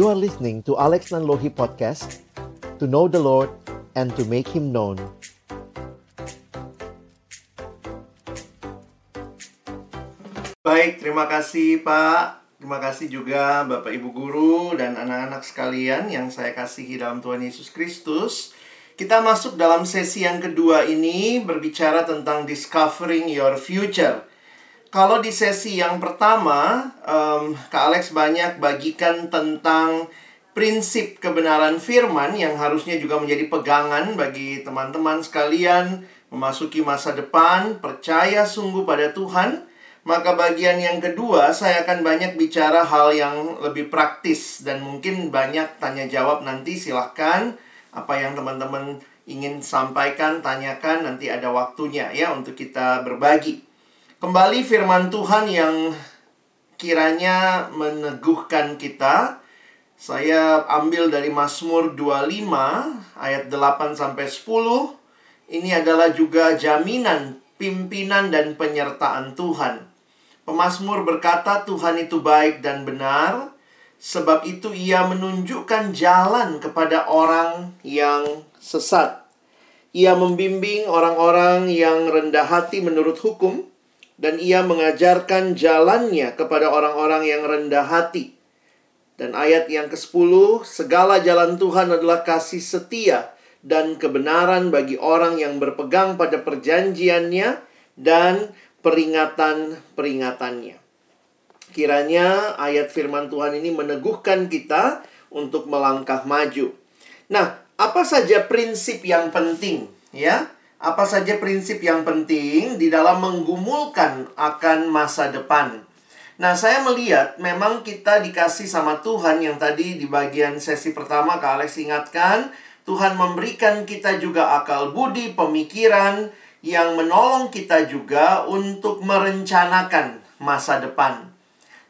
You are listening to Alex Nanlohi Podcast To know the Lord and to make Him known Baik, terima kasih Pak. Terima kasih juga Bapak Ibu Guru dan anak-anak sekalian yang saya kasihi dalam Tuhan Yesus Kristus. Kita masuk dalam sesi yang kedua ini berbicara tentang discovering your future. Kalau di sesi yang pertama, um, Kak Alex banyak bagikan tentang prinsip kebenaran firman yang harusnya juga menjadi pegangan bagi teman-teman sekalian memasuki masa depan, percaya sungguh pada Tuhan, maka bagian yang kedua saya akan banyak bicara hal yang lebih praktis dan mungkin banyak tanya jawab nanti. Silahkan apa yang teman-teman ingin sampaikan tanyakan nanti ada waktunya ya untuk kita berbagi. Kembali firman Tuhan yang kiranya meneguhkan kita. Saya ambil dari Mazmur 25 ayat 8 sampai 10. Ini adalah juga jaminan pimpinan dan penyertaan Tuhan. Pemasmur berkata, "Tuhan itu baik dan benar, sebab itu Ia menunjukkan jalan kepada orang yang sesat. Ia membimbing orang-orang yang rendah hati menurut hukum, dan Ia mengajarkan jalannya kepada orang-orang yang rendah hati." Dan ayat yang ke-10, segala jalan Tuhan adalah kasih setia dan kebenaran bagi orang yang berpegang pada perjanjiannya dan peringatan-peringatannya. Kiranya ayat firman Tuhan ini meneguhkan kita untuk melangkah maju. Nah, apa saja prinsip yang penting ya? Apa saja prinsip yang penting di dalam menggumulkan akan masa depan? Nah, saya melihat memang kita dikasih sama Tuhan yang tadi di bagian sesi pertama Kak Alex ingatkan, Tuhan memberikan kita juga akal budi, pemikiran, yang menolong kita juga untuk merencanakan masa depan.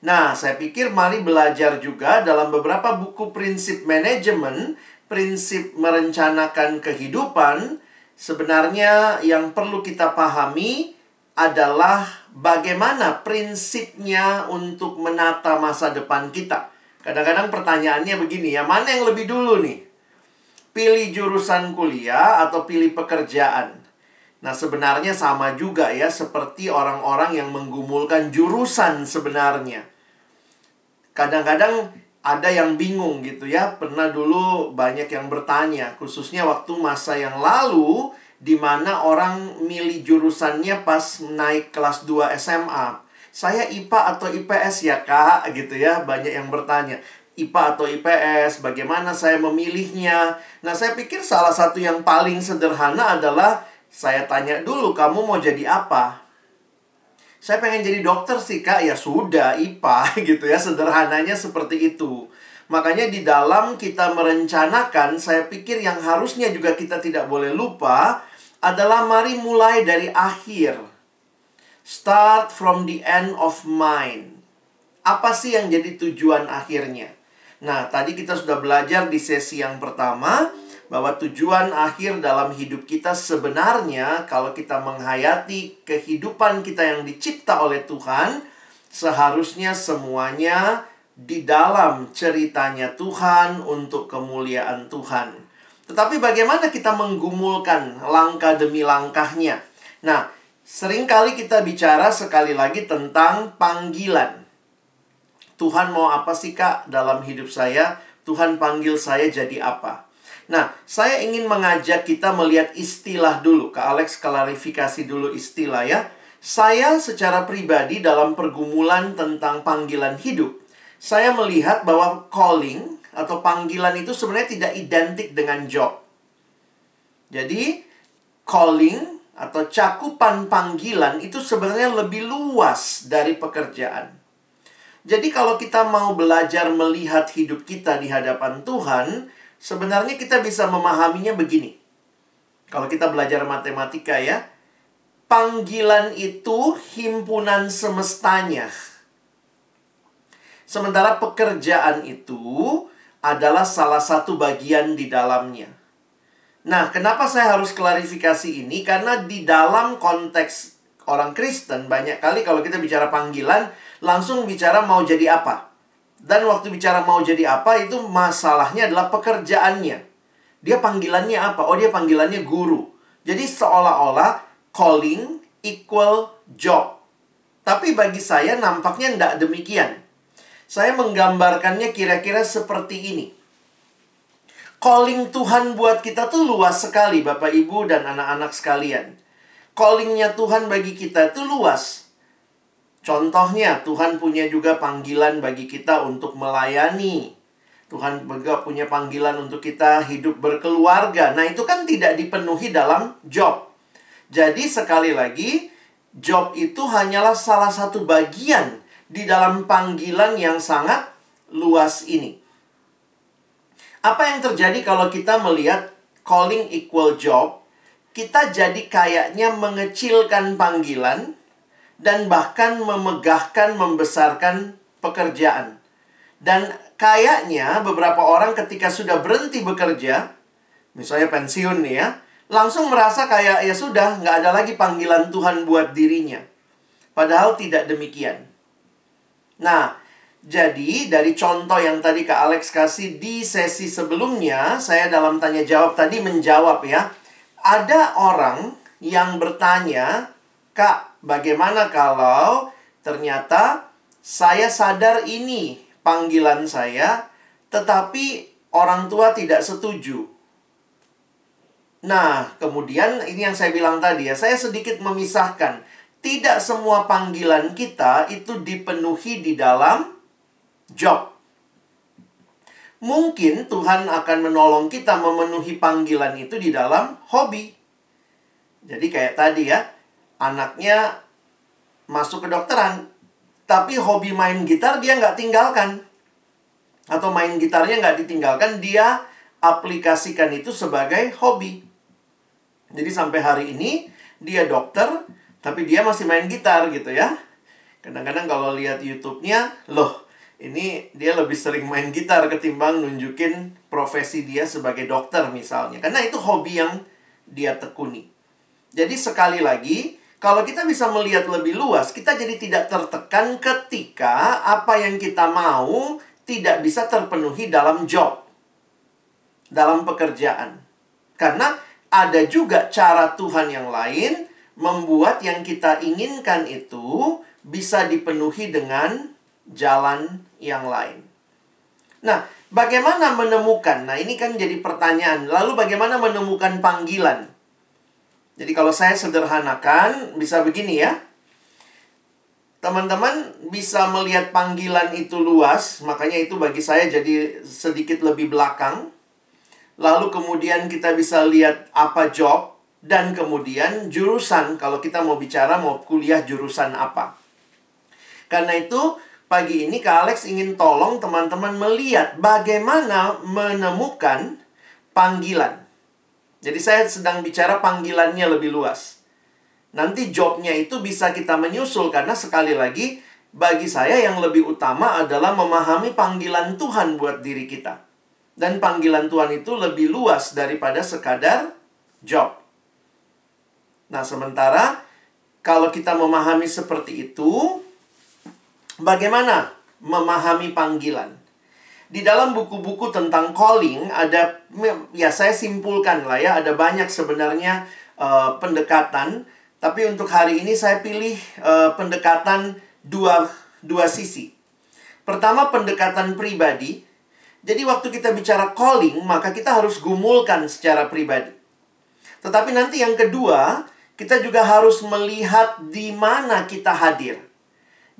Nah, saya pikir mari belajar juga dalam beberapa buku prinsip manajemen, prinsip merencanakan kehidupan. Sebenarnya yang perlu kita pahami adalah bagaimana prinsipnya untuk menata masa depan kita. Kadang-kadang pertanyaannya begini ya, mana yang lebih dulu nih? Pilih jurusan kuliah atau pilih pekerjaan? Nah, sebenarnya sama juga ya, seperti orang-orang yang menggumulkan jurusan sebenarnya. Kadang-kadang ada yang bingung gitu ya. Pernah dulu banyak yang bertanya, khususnya waktu masa yang lalu, di mana orang milih jurusannya pas naik kelas 2 SMA. Saya IPA atau IPS ya kak? Gitu ya, banyak yang bertanya. IPA atau IPS, bagaimana saya memilihnya? Nah, saya pikir salah satu yang paling sederhana adalah saya tanya dulu, kamu mau jadi apa? Saya pengen jadi dokter sih kak, ya sudah IPA gitu ya, sederhananya seperti itu. Makanya di dalam kita merencanakan, saya pikir yang harusnya juga kita tidak boleh lupa adalah mari mulai dari akhir. Start from the end of mind. Apa sih yang jadi tujuan akhirnya? Nah, tadi kita sudah belajar di sesi yang pertama bahwa tujuan akhir dalam hidup kita sebenarnya kalau kita menghayati kehidupan kita yang dicipta oleh Tuhan, seharusnya semuanya di dalam ceritanya Tuhan untuk kemuliaan Tuhan. Tetapi bagaimana kita menggumulkan langkah demi langkahnya? Nah, sering kali kita bicara sekali lagi tentang panggilan. Tuhan mau apa sih kak dalam hidup saya? Tuhan panggil saya jadi apa? Nah, saya ingin mengajak kita melihat istilah dulu. Kak Alex klarifikasi dulu istilah ya. Saya secara pribadi dalam pergumulan tentang panggilan hidup, saya melihat bahwa calling atau panggilan itu sebenarnya tidak identik dengan job. Jadi, calling atau cakupan panggilan itu sebenarnya lebih luas dari pekerjaan. Jadi kalau kita mau belajar melihat hidup kita di hadapan Tuhan, Sebenarnya kita bisa memahaminya begini. Kalau kita belajar matematika ya, panggilan itu himpunan semestanya. Sementara pekerjaan itu adalah salah satu bagian di dalamnya. Nah, kenapa saya harus klarifikasi ini? Karena di dalam konteks orang Kristen, banyak kali kalau kita bicara panggilan, langsung bicara mau jadi apa. Dan waktu bicara mau jadi apa itu masalahnya adalah pekerjaannya. Dia panggilannya apa? Oh, dia panggilannya guru. Jadi seolah-olah calling equal job. Tapi bagi saya nampaknya tidak demikian. Saya menggambarkannya kira-kira seperti ini. Calling Tuhan buat kita tuh luas sekali Bapak Ibu dan anak-anak sekalian. Callingnya Tuhan bagi kita itu luas. Contohnya, Tuhan punya juga panggilan bagi kita untuk melayani. Tuhan juga punya panggilan untuk kita hidup berkeluarga. Nah, itu kan tidak dipenuhi dalam job. Jadi, sekali lagi, job itu hanyalah salah satu bagian di dalam panggilan yang sangat luas ini. Apa yang terjadi kalau kita melihat calling equal job? Kita jadi kayaknya mengecilkan panggilan, dan bahkan memegahkan, membesarkan pekerjaan. Dan kayaknya beberapa orang ketika sudah berhenti bekerja, misalnya pensiun nih ya, langsung merasa kayak ya sudah, nggak ada lagi panggilan Tuhan buat dirinya. Padahal tidak demikian. Nah, jadi dari contoh yang tadi Kak Alex kasih di sesi sebelumnya, saya dalam tanya jawab tadi menjawab ya. Ada orang yang bertanya, Kak, Bagaimana kalau ternyata saya sadar ini panggilan saya, tetapi orang tua tidak setuju? Nah, kemudian ini yang saya bilang tadi ya, saya sedikit memisahkan. Tidak semua panggilan kita itu dipenuhi di dalam job. Mungkin Tuhan akan menolong kita memenuhi panggilan itu di dalam hobi. Jadi kayak tadi ya, anaknya masuk ke dokteran, tapi hobi main gitar dia nggak tinggalkan. Atau main gitarnya nggak ditinggalkan, dia aplikasikan itu sebagai hobi. Jadi sampai hari ini dia dokter, tapi dia masih main gitar gitu ya. Kadang-kadang kalau lihat YouTube-nya, loh, ini dia lebih sering main gitar ketimbang nunjukin profesi dia sebagai dokter misalnya. Karena itu hobi yang dia tekuni. Jadi sekali lagi, kalau kita bisa melihat lebih luas, kita jadi tidak tertekan ketika apa yang kita mau tidak bisa terpenuhi dalam job, dalam pekerjaan. Karena ada juga cara Tuhan yang lain membuat yang kita inginkan itu bisa dipenuhi dengan jalan yang lain. Nah, bagaimana menemukan? Nah, ini kan jadi pertanyaan. Lalu bagaimana menemukan panggilan? Jadi kalau saya sederhanakan bisa begini ya. Teman-teman bisa melihat panggilan itu luas, makanya itu bagi saya jadi sedikit lebih belakang. Lalu kemudian kita bisa lihat apa job dan kemudian jurusan kalau kita mau bicara mau kuliah jurusan apa. Karena itu pagi ini Kak Alex ingin tolong teman-teman melihat bagaimana menemukan panggilan. Jadi saya sedang bicara panggilannya lebih luas. Nanti jobnya itu bisa kita menyusul karena sekali lagi bagi saya yang lebih utama adalah memahami panggilan Tuhan buat diri kita. Dan panggilan Tuhan itu lebih luas daripada sekadar job. Nah, sementara kalau kita memahami seperti itu, bagaimana memahami panggilan? Di dalam buku-buku tentang calling ada ya saya simpulkan lah ya ada banyak sebenarnya uh, pendekatan tapi untuk hari ini saya pilih uh, pendekatan dua dua sisi. Pertama pendekatan pribadi. Jadi waktu kita bicara calling maka kita harus gumulkan secara pribadi. Tetapi nanti yang kedua, kita juga harus melihat di mana kita hadir.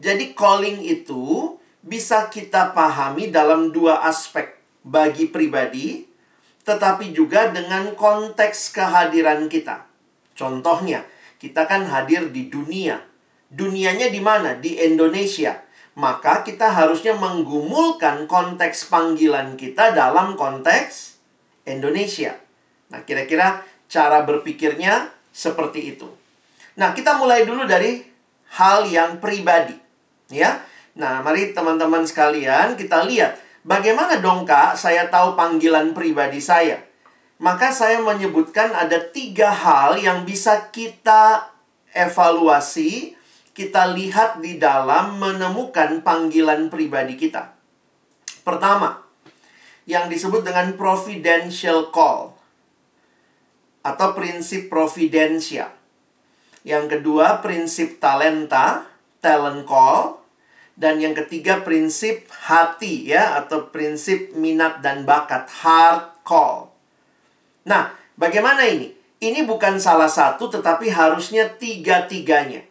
Jadi calling itu bisa kita pahami dalam dua aspek bagi pribadi, tetapi juga dengan konteks kehadiran kita. Contohnya, kita kan hadir di dunia. Dunianya di mana? Di Indonesia. Maka kita harusnya menggumulkan konteks panggilan kita dalam konteks Indonesia. Nah, kira-kira cara berpikirnya seperti itu. Nah, kita mulai dulu dari hal yang pribadi. Ya, Nah, mari teman-teman sekalian kita lihat bagaimana dong kak saya tahu panggilan pribadi saya. Maka saya menyebutkan ada tiga hal yang bisa kita evaluasi, kita lihat di dalam menemukan panggilan pribadi kita. Pertama, yang disebut dengan providential call atau prinsip providensia. Yang kedua, prinsip talenta, talent call. Dan yang ketiga, prinsip hati ya atau prinsip minat dan bakat, heart call. Nah, bagaimana ini? Ini bukan salah satu tetapi harusnya tiga-tiganya.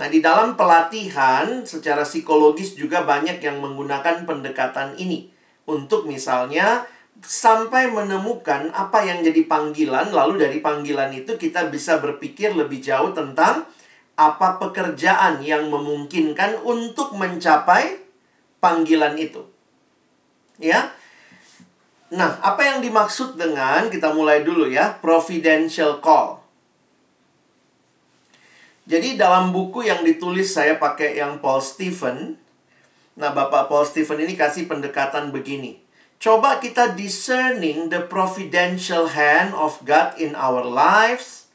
Nah, di dalam pelatihan secara psikologis juga banyak yang menggunakan pendekatan ini untuk misalnya sampai menemukan apa yang jadi panggilan, lalu dari panggilan itu kita bisa berpikir lebih jauh tentang apa pekerjaan yang memungkinkan untuk mencapai panggilan itu. Ya. Nah, apa yang dimaksud dengan kita mulai dulu ya, providential call. Jadi dalam buku yang ditulis saya pakai yang Paul Stephen. Nah, Bapak Paul Stephen ini kasih pendekatan begini. Coba kita discerning the providential hand of God in our lives,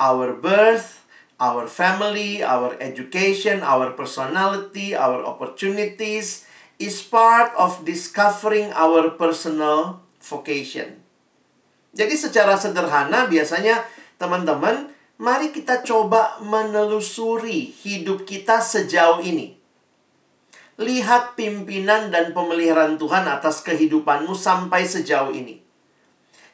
our birth, our family, our education, our personality, our opportunities is part of discovering our personal vocation. Jadi secara sederhana biasanya teman-teman, mari kita coba menelusuri hidup kita sejauh ini. Lihat pimpinan dan pemeliharaan Tuhan atas kehidupanmu sampai sejauh ini.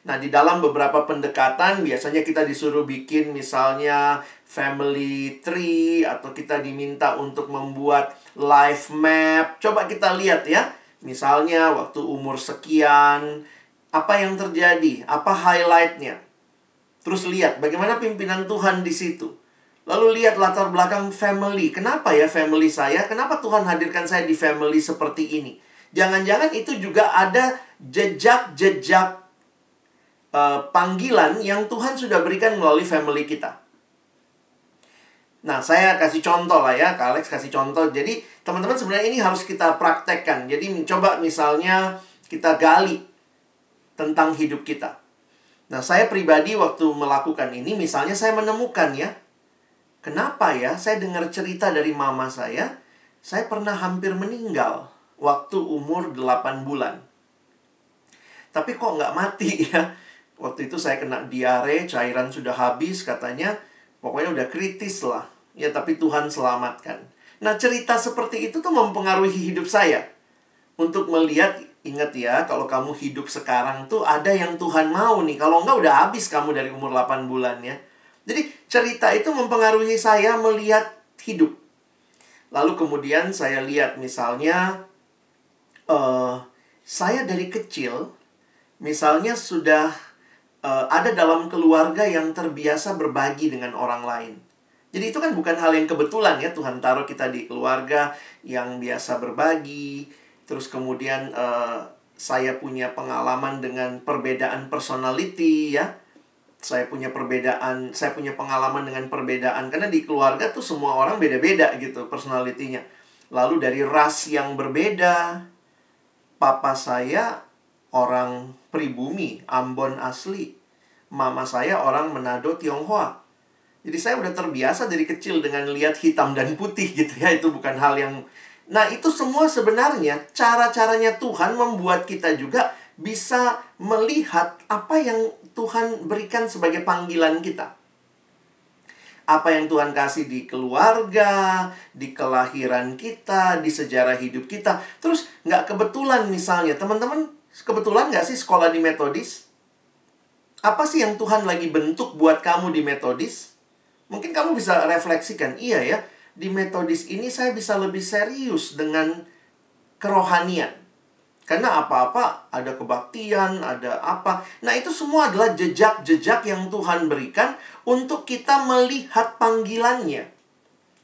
Nah, di dalam beberapa pendekatan biasanya kita disuruh bikin misalnya family tree atau kita diminta untuk membuat life map. Coba kita lihat ya. Misalnya waktu umur sekian, apa yang terjadi? Apa highlightnya? Terus lihat bagaimana pimpinan Tuhan di situ. Lalu lihat latar belakang family. Kenapa ya family saya? Kenapa Tuhan hadirkan saya di family seperti ini? Jangan-jangan itu juga ada jejak-jejak uh, panggilan yang Tuhan sudah berikan melalui family kita. Nah, saya kasih contoh lah ya, Kak Alex kasih contoh. Jadi, teman-teman sebenarnya ini harus kita praktekkan. Jadi, coba misalnya kita gali tentang hidup kita. Nah, saya pribadi waktu melakukan ini, misalnya saya menemukan ya, Kenapa ya? Saya dengar cerita dari mama saya, saya pernah hampir meninggal waktu umur 8 bulan. Tapi kok nggak mati ya? Waktu itu saya kena diare, cairan sudah habis katanya. Pokoknya udah kritis lah. Ya tapi Tuhan selamatkan. Nah cerita seperti itu tuh mempengaruhi hidup saya. Untuk melihat, ingat ya, kalau kamu hidup sekarang tuh ada yang Tuhan mau nih. Kalau nggak udah habis kamu dari umur 8 bulan ya. Jadi cerita itu mempengaruhi saya melihat hidup. Lalu kemudian saya lihat misalnya uh, saya dari kecil misalnya sudah uh, ada dalam keluarga yang terbiasa berbagi dengan orang lain. Jadi itu kan bukan hal yang kebetulan ya Tuhan taruh kita di keluarga yang biasa berbagi. Terus kemudian uh, saya punya pengalaman dengan perbedaan personality ya saya punya perbedaan, saya punya pengalaman dengan perbedaan karena di keluarga tuh semua orang beda-beda gitu personalitinya. Lalu dari ras yang berbeda, papa saya orang pribumi, Ambon asli. Mama saya orang Manado, Tionghoa. Jadi saya udah terbiasa dari kecil dengan lihat hitam dan putih gitu ya. Itu bukan hal yang Nah, itu semua sebenarnya cara-caranya Tuhan membuat kita juga bisa melihat apa yang Tuhan berikan sebagai panggilan kita. Apa yang Tuhan kasih di keluarga, di kelahiran kita, di sejarah hidup kita. Terus nggak kebetulan misalnya, teman-teman kebetulan nggak sih sekolah di metodis? Apa sih yang Tuhan lagi bentuk buat kamu di metodis? Mungkin kamu bisa refleksikan, iya ya, di metodis ini saya bisa lebih serius dengan kerohanian karena apa-apa ada kebaktian, ada apa. Nah, itu semua adalah jejak-jejak yang Tuhan berikan untuk kita melihat panggilannya.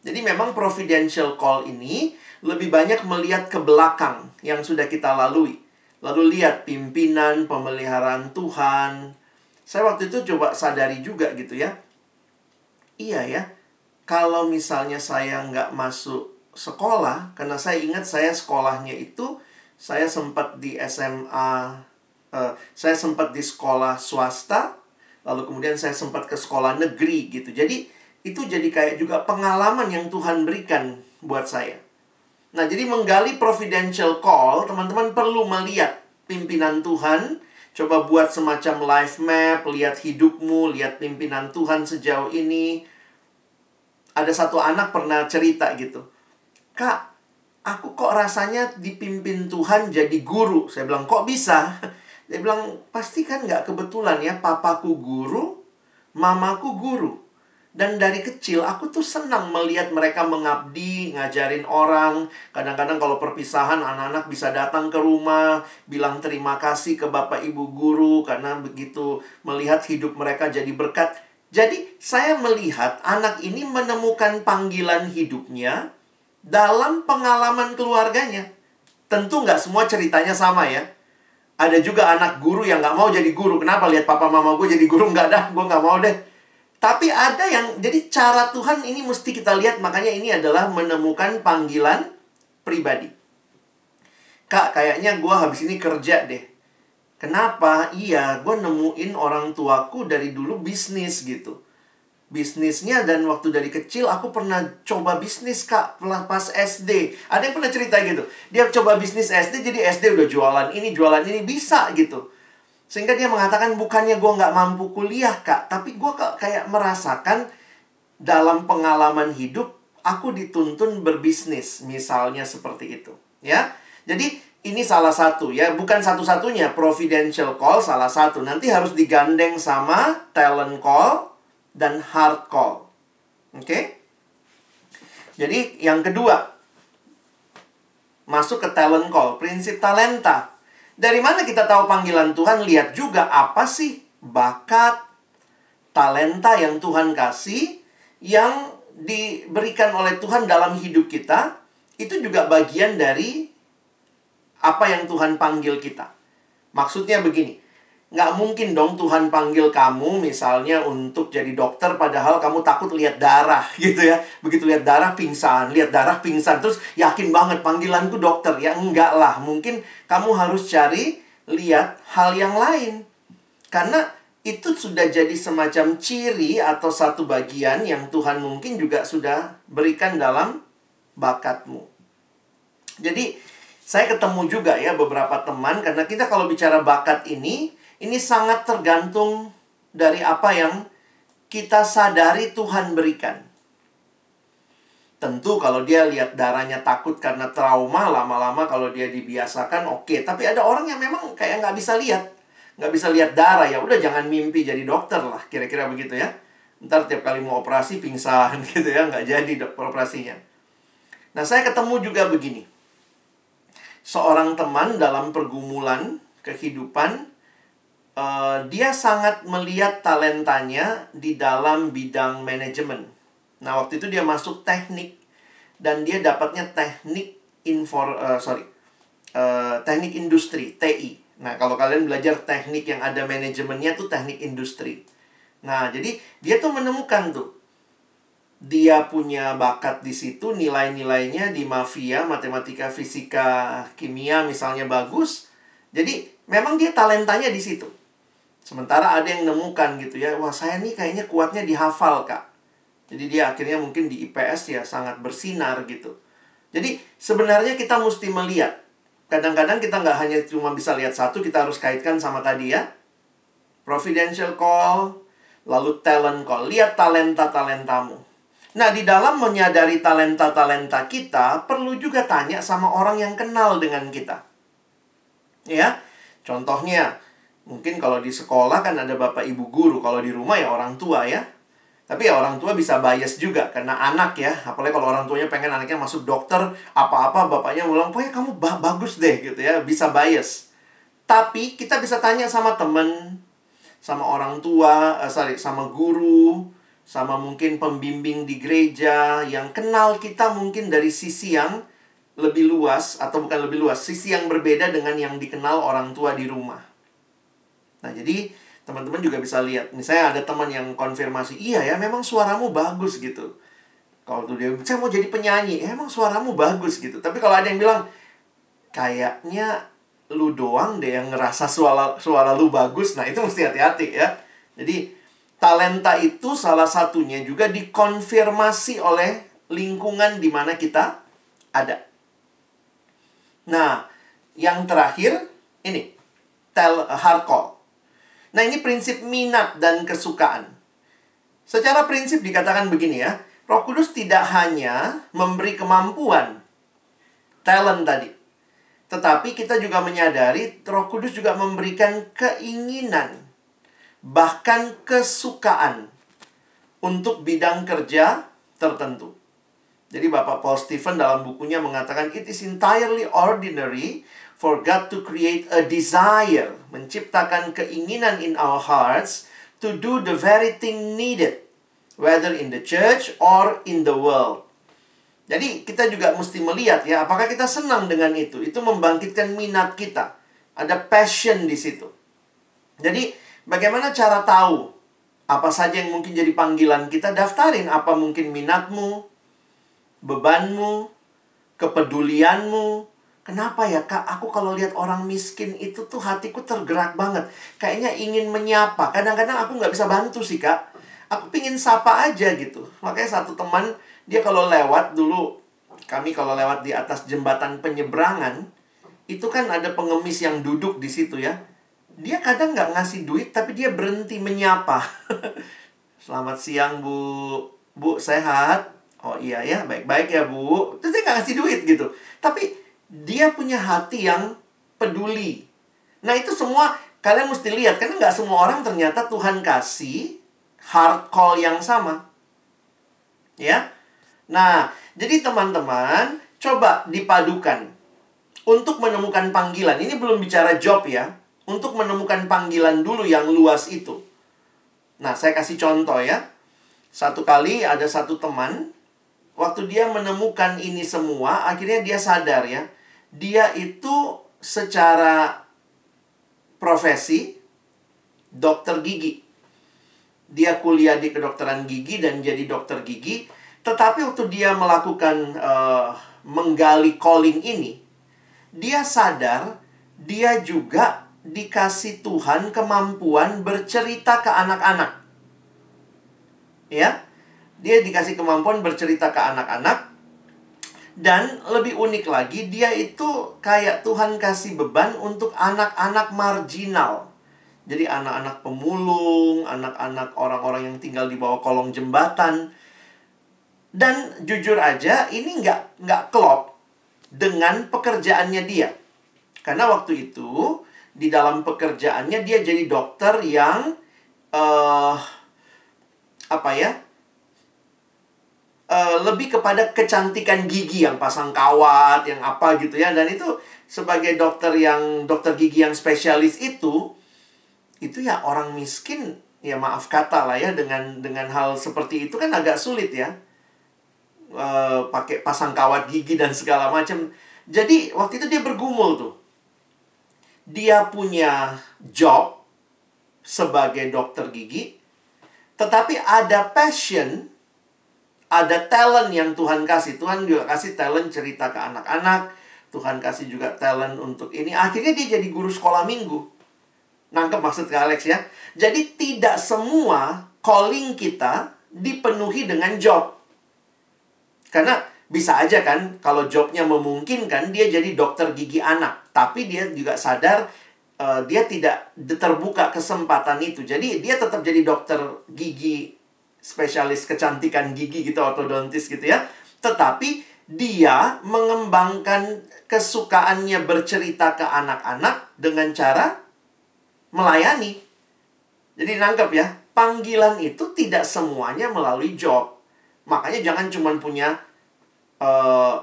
Jadi memang providential call ini lebih banyak melihat ke belakang yang sudah kita lalui. Lalu lihat pimpinan, pemeliharaan Tuhan. Saya waktu itu coba sadari juga gitu ya. Iya ya, kalau misalnya saya nggak masuk sekolah, karena saya ingat saya sekolahnya itu saya sempat di SMA, uh, eh, saya sempat di sekolah swasta, lalu kemudian saya sempat ke sekolah negeri gitu. Jadi itu jadi kayak juga pengalaman yang Tuhan berikan buat saya. Nah, jadi menggali providential call, teman-teman perlu melihat pimpinan Tuhan, coba buat semacam life map, lihat hidupmu, lihat pimpinan Tuhan sejauh ini. Ada satu anak pernah cerita gitu. Kak, aku kok rasanya dipimpin Tuhan jadi guru. Saya bilang, kok bisa? Dia bilang, pasti kan nggak kebetulan ya, papaku guru, mamaku guru. Dan dari kecil aku tuh senang melihat mereka mengabdi, ngajarin orang. Kadang-kadang kalau perpisahan anak-anak bisa datang ke rumah, bilang terima kasih ke bapak ibu guru karena begitu melihat hidup mereka jadi berkat. Jadi saya melihat anak ini menemukan panggilan hidupnya dalam pengalaman keluarganya. Tentu nggak semua ceritanya sama ya. Ada juga anak guru yang nggak mau jadi guru. Kenapa lihat papa mama gue jadi guru? Nggak dah, gue nggak mau deh tapi ada yang, jadi cara Tuhan ini mesti kita lihat, makanya ini adalah menemukan panggilan pribadi. Kak, kayaknya gue habis ini kerja deh. Kenapa? Iya, gue nemuin orang tuaku dari dulu bisnis gitu. Bisnisnya dan waktu dari kecil aku pernah coba bisnis kak pas SD. Ada yang pernah cerita gitu. Dia coba bisnis SD jadi SD udah jualan ini jualan ini bisa gitu. Sehingga dia mengatakan bukannya gue nggak mampu kuliah kak, tapi gue kayak merasakan dalam pengalaman hidup aku dituntun berbisnis, misalnya seperti itu, ya. Jadi ini salah satu ya, bukan satu-satunya providential call salah satu. Nanti harus digandeng sama talent call dan hard call. Oke? Okay? Jadi yang kedua masuk ke talent call, prinsip talenta. Dari mana kita tahu panggilan Tuhan? Lihat juga apa sih bakat, talenta yang Tuhan kasih yang diberikan oleh Tuhan dalam hidup kita. Itu juga bagian dari apa yang Tuhan panggil kita. Maksudnya begini, nggak mungkin dong Tuhan panggil kamu misalnya untuk jadi dokter padahal kamu takut lihat darah gitu ya. Begitu lihat darah pingsan, lihat darah pingsan terus yakin banget panggilanku dokter. Ya enggak lah, mungkin kamu harus cari lihat hal yang lain. Karena itu sudah jadi semacam ciri atau satu bagian yang Tuhan mungkin juga sudah berikan dalam bakatmu. Jadi saya ketemu juga ya beberapa teman karena kita kalau bicara bakat ini ini sangat tergantung dari apa yang kita sadari Tuhan berikan. Tentu kalau dia lihat darahnya takut karena trauma, lama-lama kalau dia dibiasakan oke. Okay. Tapi ada orang yang memang kayak nggak bisa lihat. Nggak bisa lihat darah, ya udah jangan mimpi jadi dokter lah. Kira-kira begitu ya. Ntar tiap kali mau operasi pingsan gitu ya, nggak jadi operasinya. Nah saya ketemu juga begini. Seorang teman dalam pergumulan kehidupan dia sangat melihat talentanya di dalam bidang manajemen. Nah, waktu itu dia masuk teknik dan dia dapatnya teknik infor uh, sorry uh, teknik industri TI. Nah, kalau kalian belajar teknik yang ada manajemennya tuh teknik industri. Nah, jadi dia tuh menemukan tuh dia punya bakat di situ, nilai-nilainya di mafia, matematika, fisika, kimia misalnya bagus. Jadi memang dia talentanya di situ. Sementara ada yang nemukan gitu ya, wah saya nih kayaknya kuatnya dihafal kak. Jadi dia akhirnya mungkin di IPS ya sangat bersinar gitu. Jadi sebenarnya kita mesti melihat. Kadang-kadang kita nggak hanya cuma bisa lihat satu, kita harus kaitkan sama tadi ya. Providential call, lalu talent call. Lihat talenta-talentamu. Nah, di dalam menyadari talenta-talenta kita, perlu juga tanya sama orang yang kenal dengan kita. Ya, contohnya, Mungkin kalau di sekolah kan ada bapak ibu guru, kalau di rumah ya orang tua ya. Tapi ya orang tua bisa bias juga karena anak ya, apalagi kalau orang tuanya pengen anaknya masuk dokter, apa-apa bapaknya bilang, "Pokoknya kamu ba bagus deh." gitu ya, bisa bias. Tapi kita bisa tanya sama temen, sama orang tua, uh, sorry, sama guru, sama mungkin pembimbing di gereja yang kenal kita mungkin dari sisi yang lebih luas atau bukan lebih luas, sisi yang berbeda dengan yang dikenal orang tua di rumah. Nah, jadi teman-teman juga bisa lihat. Misalnya ada teman yang konfirmasi, iya ya memang suaramu bagus gitu. Kalau tuh dia, saya mau jadi penyanyi, emang suaramu bagus gitu. Tapi kalau ada yang bilang, kayaknya lu doang deh yang ngerasa suara, suara lu bagus. Nah, itu mesti hati-hati ya. Jadi, talenta itu salah satunya juga dikonfirmasi oleh lingkungan di mana kita ada. Nah, yang terakhir ini tel hard call. Nah, ini prinsip minat dan kesukaan. Secara prinsip dikatakan begini ya, Roh Kudus tidak hanya memberi kemampuan talent tadi. Tetapi kita juga menyadari Roh Kudus juga memberikan keinginan bahkan kesukaan untuk bidang kerja tertentu. Jadi Bapak Paul Stephen dalam bukunya mengatakan it is entirely ordinary for God to create a desire, menciptakan keinginan in our hearts to do the very thing needed, whether in the church or in the world. Jadi kita juga mesti melihat ya, apakah kita senang dengan itu? Itu membangkitkan minat kita. Ada passion di situ. Jadi bagaimana cara tahu apa saja yang mungkin jadi panggilan kita? Daftarin apa mungkin minatmu, bebanmu, kepedulianmu. Kenapa ya kak? Aku kalau lihat orang miskin itu tuh hatiku tergerak banget. Kayaknya ingin menyapa. Kadang-kadang aku nggak bisa bantu sih kak. Aku pingin sapa aja gitu. Makanya satu teman, dia kalau lewat dulu, kami kalau lewat di atas jembatan penyeberangan, itu kan ada pengemis yang duduk di situ ya. Dia kadang nggak ngasih duit, tapi dia berhenti menyapa. Selamat siang bu, bu sehat? Oh iya ya, baik-baik ya bu. Terus dia nggak ngasih duit gitu. Tapi dia punya hati yang peduli. Nah itu semua kalian mesti lihat. Karena nggak semua orang ternyata Tuhan kasih hard call yang sama. Ya. Nah, jadi teman-teman, coba dipadukan. Untuk menemukan panggilan. Ini belum bicara job ya. Untuk menemukan panggilan dulu yang luas itu. Nah, saya kasih contoh ya. Satu kali ada satu teman waktu dia menemukan ini semua, akhirnya dia sadar ya, dia itu secara profesi dokter gigi. Dia kuliah di kedokteran gigi dan jadi dokter gigi, tetapi waktu dia melakukan uh, menggali calling ini, dia sadar dia juga dikasih Tuhan kemampuan bercerita ke anak-anak. Ya, dia dikasih kemampuan bercerita ke anak-anak. Dan lebih unik lagi, dia itu kayak Tuhan kasih beban untuk anak-anak marginal. Jadi anak-anak pemulung, anak-anak orang-orang yang tinggal di bawah kolong jembatan. Dan jujur aja, ini nggak nggak klop dengan pekerjaannya dia. Karena waktu itu, di dalam pekerjaannya dia jadi dokter yang uh, apa ya uh, lebih kepada kecantikan gigi yang pasang kawat, yang apa gitu ya. Dan itu sebagai dokter yang dokter gigi yang spesialis itu itu ya orang miskin ya maaf kata lah ya dengan dengan hal seperti itu kan agak sulit ya. Uh, pakai pasang kawat gigi dan segala macam. Jadi waktu itu dia bergumul tuh. Dia punya job sebagai dokter gigi, tetapi ada passion ada talent yang Tuhan kasih. Tuhan juga kasih talent cerita ke anak-anak. Tuhan kasih juga talent untuk ini. Akhirnya dia jadi guru sekolah minggu. Nangkep maksud ke Alex ya? Jadi tidak semua calling kita dipenuhi dengan job. Karena bisa aja kan kalau jobnya memungkinkan dia jadi dokter gigi anak. Tapi dia juga sadar uh, dia tidak terbuka kesempatan itu. Jadi dia tetap jadi dokter gigi spesialis kecantikan gigi gitu, ortodontis gitu ya. Tetapi dia mengembangkan kesukaannya bercerita ke anak-anak dengan cara melayani. Jadi nangkep ya, panggilan itu tidak semuanya melalui job. Makanya jangan cuma punya uh,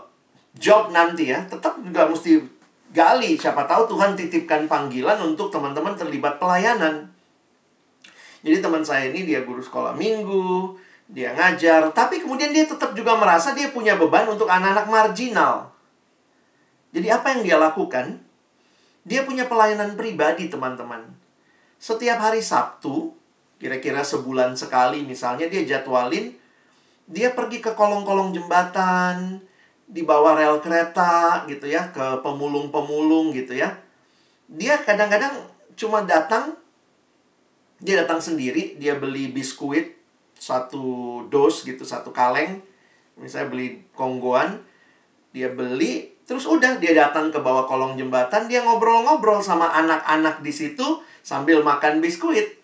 job nanti ya, tetap juga mesti gali. Siapa tahu Tuhan titipkan panggilan untuk teman-teman terlibat pelayanan. Jadi teman saya ini dia guru sekolah minggu, dia ngajar, tapi kemudian dia tetap juga merasa dia punya beban untuk anak-anak marginal. Jadi apa yang dia lakukan? Dia punya pelayanan pribadi, teman-teman. Setiap hari Sabtu, kira-kira sebulan sekali misalnya dia jadwalin dia pergi ke kolong-kolong jembatan, di bawah rel kereta gitu ya, ke pemulung-pemulung gitu ya. Dia kadang-kadang cuma datang dia datang sendiri, dia beli biskuit satu dos gitu, satu kaleng. Misalnya beli konggoan, dia beli, Terus udah dia datang ke bawah kolong jembatan, dia ngobrol-ngobrol sama anak-anak di situ sambil makan biskuit.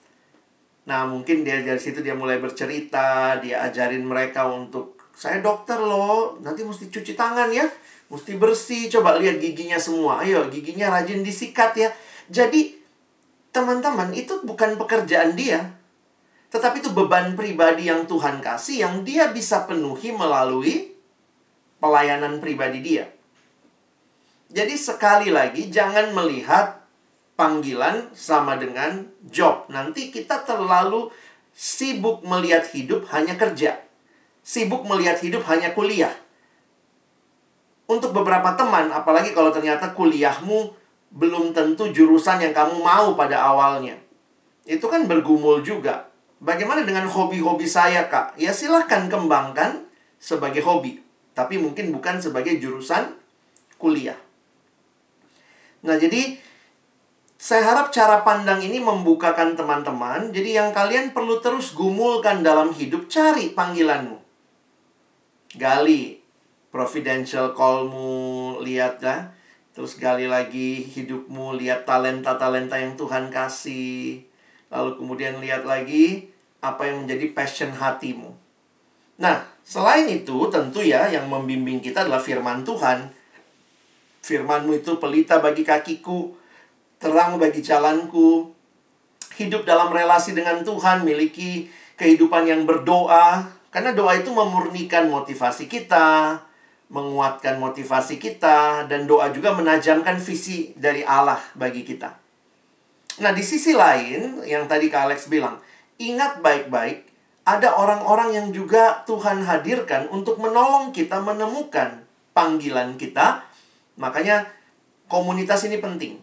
Nah, mungkin dia dari situ dia mulai bercerita, dia ajarin mereka untuk saya dokter loh, nanti mesti cuci tangan ya, mesti bersih, coba lihat giginya semua. Ayo, giginya rajin disikat ya. Jadi, teman-teman, itu bukan pekerjaan dia. Tetapi itu beban pribadi yang Tuhan kasih yang dia bisa penuhi melalui pelayanan pribadi dia. Jadi sekali lagi jangan melihat panggilan sama dengan job. Nanti kita terlalu sibuk melihat hidup hanya kerja. Sibuk melihat hidup hanya kuliah. Untuk beberapa teman, apalagi kalau ternyata kuliahmu belum tentu jurusan yang kamu mau pada awalnya. Itu kan bergumul juga. Bagaimana dengan hobi-hobi saya, Kak? Ya silahkan kembangkan sebagai hobi. Tapi mungkin bukan sebagai jurusan kuliah. Nah, jadi saya harap cara pandang ini membukakan teman-teman. Jadi yang kalian perlu terus gumulkan dalam hidup, cari panggilanmu. Gali providential callmu, ya. Terus gali lagi hidupmu, lihat talenta-talenta yang Tuhan kasih. Lalu kemudian lihat lagi apa yang menjadi passion hatimu. Nah, selain itu tentu ya yang membimbing kita adalah firman Tuhan. Firmanmu itu pelita bagi kakiku, terang bagi jalanku. Hidup dalam relasi dengan Tuhan, miliki kehidupan yang berdoa. Karena doa itu memurnikan motivasi kita, menguatkan motivasi kita, dan doa juga menajamkan visi dari Allah bagi kita. Nah, di sisi lain, yang tadi Kak Alex bilang, ingat baik-baik, ada orang-orang yang juga Tuhan hadirkan untuk menolong kita menemukan panggilan kita Makanya komunitas ini penting.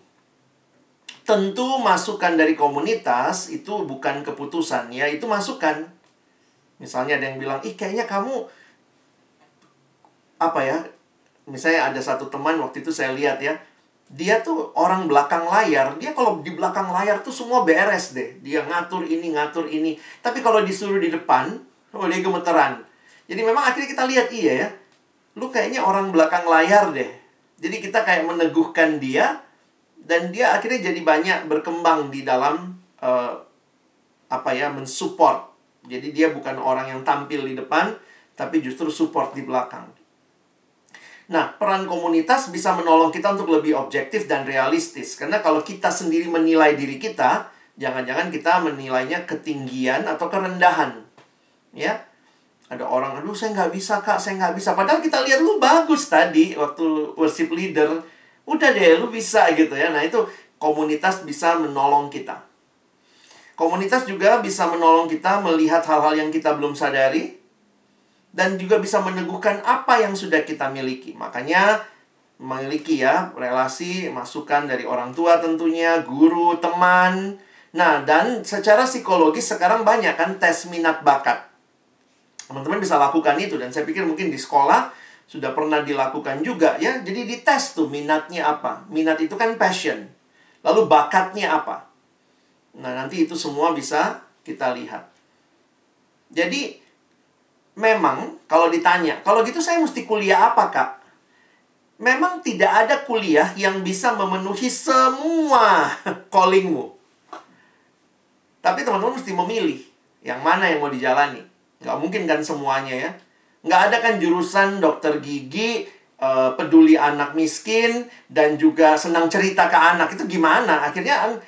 Tentu masukan dari komunitas itu bukan keputusan, ya itu masukan. Misalnya ada yang bilang, ih kayaknya kamu apa ya? Misalnya ada satu teman waktu itu saya lihat ya, dia tuh orang belakang layar. Dia kalau di belakang layar tuh semua beres deh. Dia ngatur ini, ngatur ini. Tapi kalau disuruh di depan, oh dia gemeteran. Jadi memang akhirnya kita lihat iya ya. Lu kayaknya orang belakang layar deh. Jadi kita kayak meneguhkan dia dan dia akhirnya jadi banyak berkembang di dalam uh, apa ya mensupport. Jadi dia bukan orang yang tampil di depan tapi justru support di belakang. Nah, peran komunitas bisa menolong kita untuk lebih objektif dan realistis. Karena kalau kita sendiri menilai diri kita, jangan-jangan kita menilainya ketinggian atau kerendahan. Ya, ada orang aduh saya nggak bisa kak saya nggak bisa. Padahal kita lihat lu bagus tadi waktu worship leader. Udah deh lu bisa gitu ya. Nah itu komunitas bisa menolong kita. Komunitas juga bisa menolong kita melihat hal-hal yang kita belum sadari dan juga bisa meneguhkan apa yang sudah kita miliki makanya memiliki ya relasi masukan dari orang tua tentunya guru teman nah dan secara psikologis sekarang banyak kan tes minat bakat Teman-teman bisa lakukan itu dan saya pikir mungkin di sekolah sudah pernah dilakukan juga ya. Jadi dites tuh minatnya apa. Minat itu kan passion. Lalu bakatnya apa. Nah, nanti itu semua bisa kita lihat. Jadi memang kalau ditanya, kalau gitu saya mesti kuliah apa, Kak? Memang tidak ada kuliah yang bisa memenuhi semua callingmu. Tapi teman-teman mesti memilih yang mana yang mau dijalani. Nggak mungkin kan semuanya ya. Nggak ada kan jurusan dokter gigi, uh, peduli anak miskin, dan juga senang cerita ke anak. Itu gimana? Akhirnya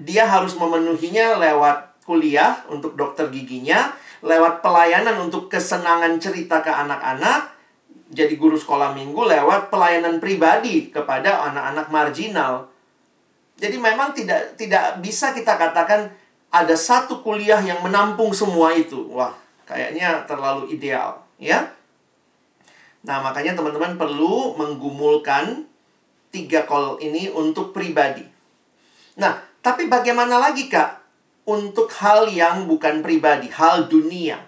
dia harus memenuhinya lewat kuliah untuk dokter giginya, lewat pelayanan untuk kesenangan cerita ke anak-anak, jadi guru sekolah minggu lewat pelayanan pribadi kepada anak-anak marginal. Jadi memang tidak tidak bisa kita katakan ada satu kuliah yang menampung semua itu. Wah, Kayaknya terlalu ideal, ya. Nah, makanya teman-teman perlu menggumulkan tiga call ini untuk pribadi. Nah, tapi bagaimana lagi, Kak? Untuk hal yang bukan pribadi, hal dunia.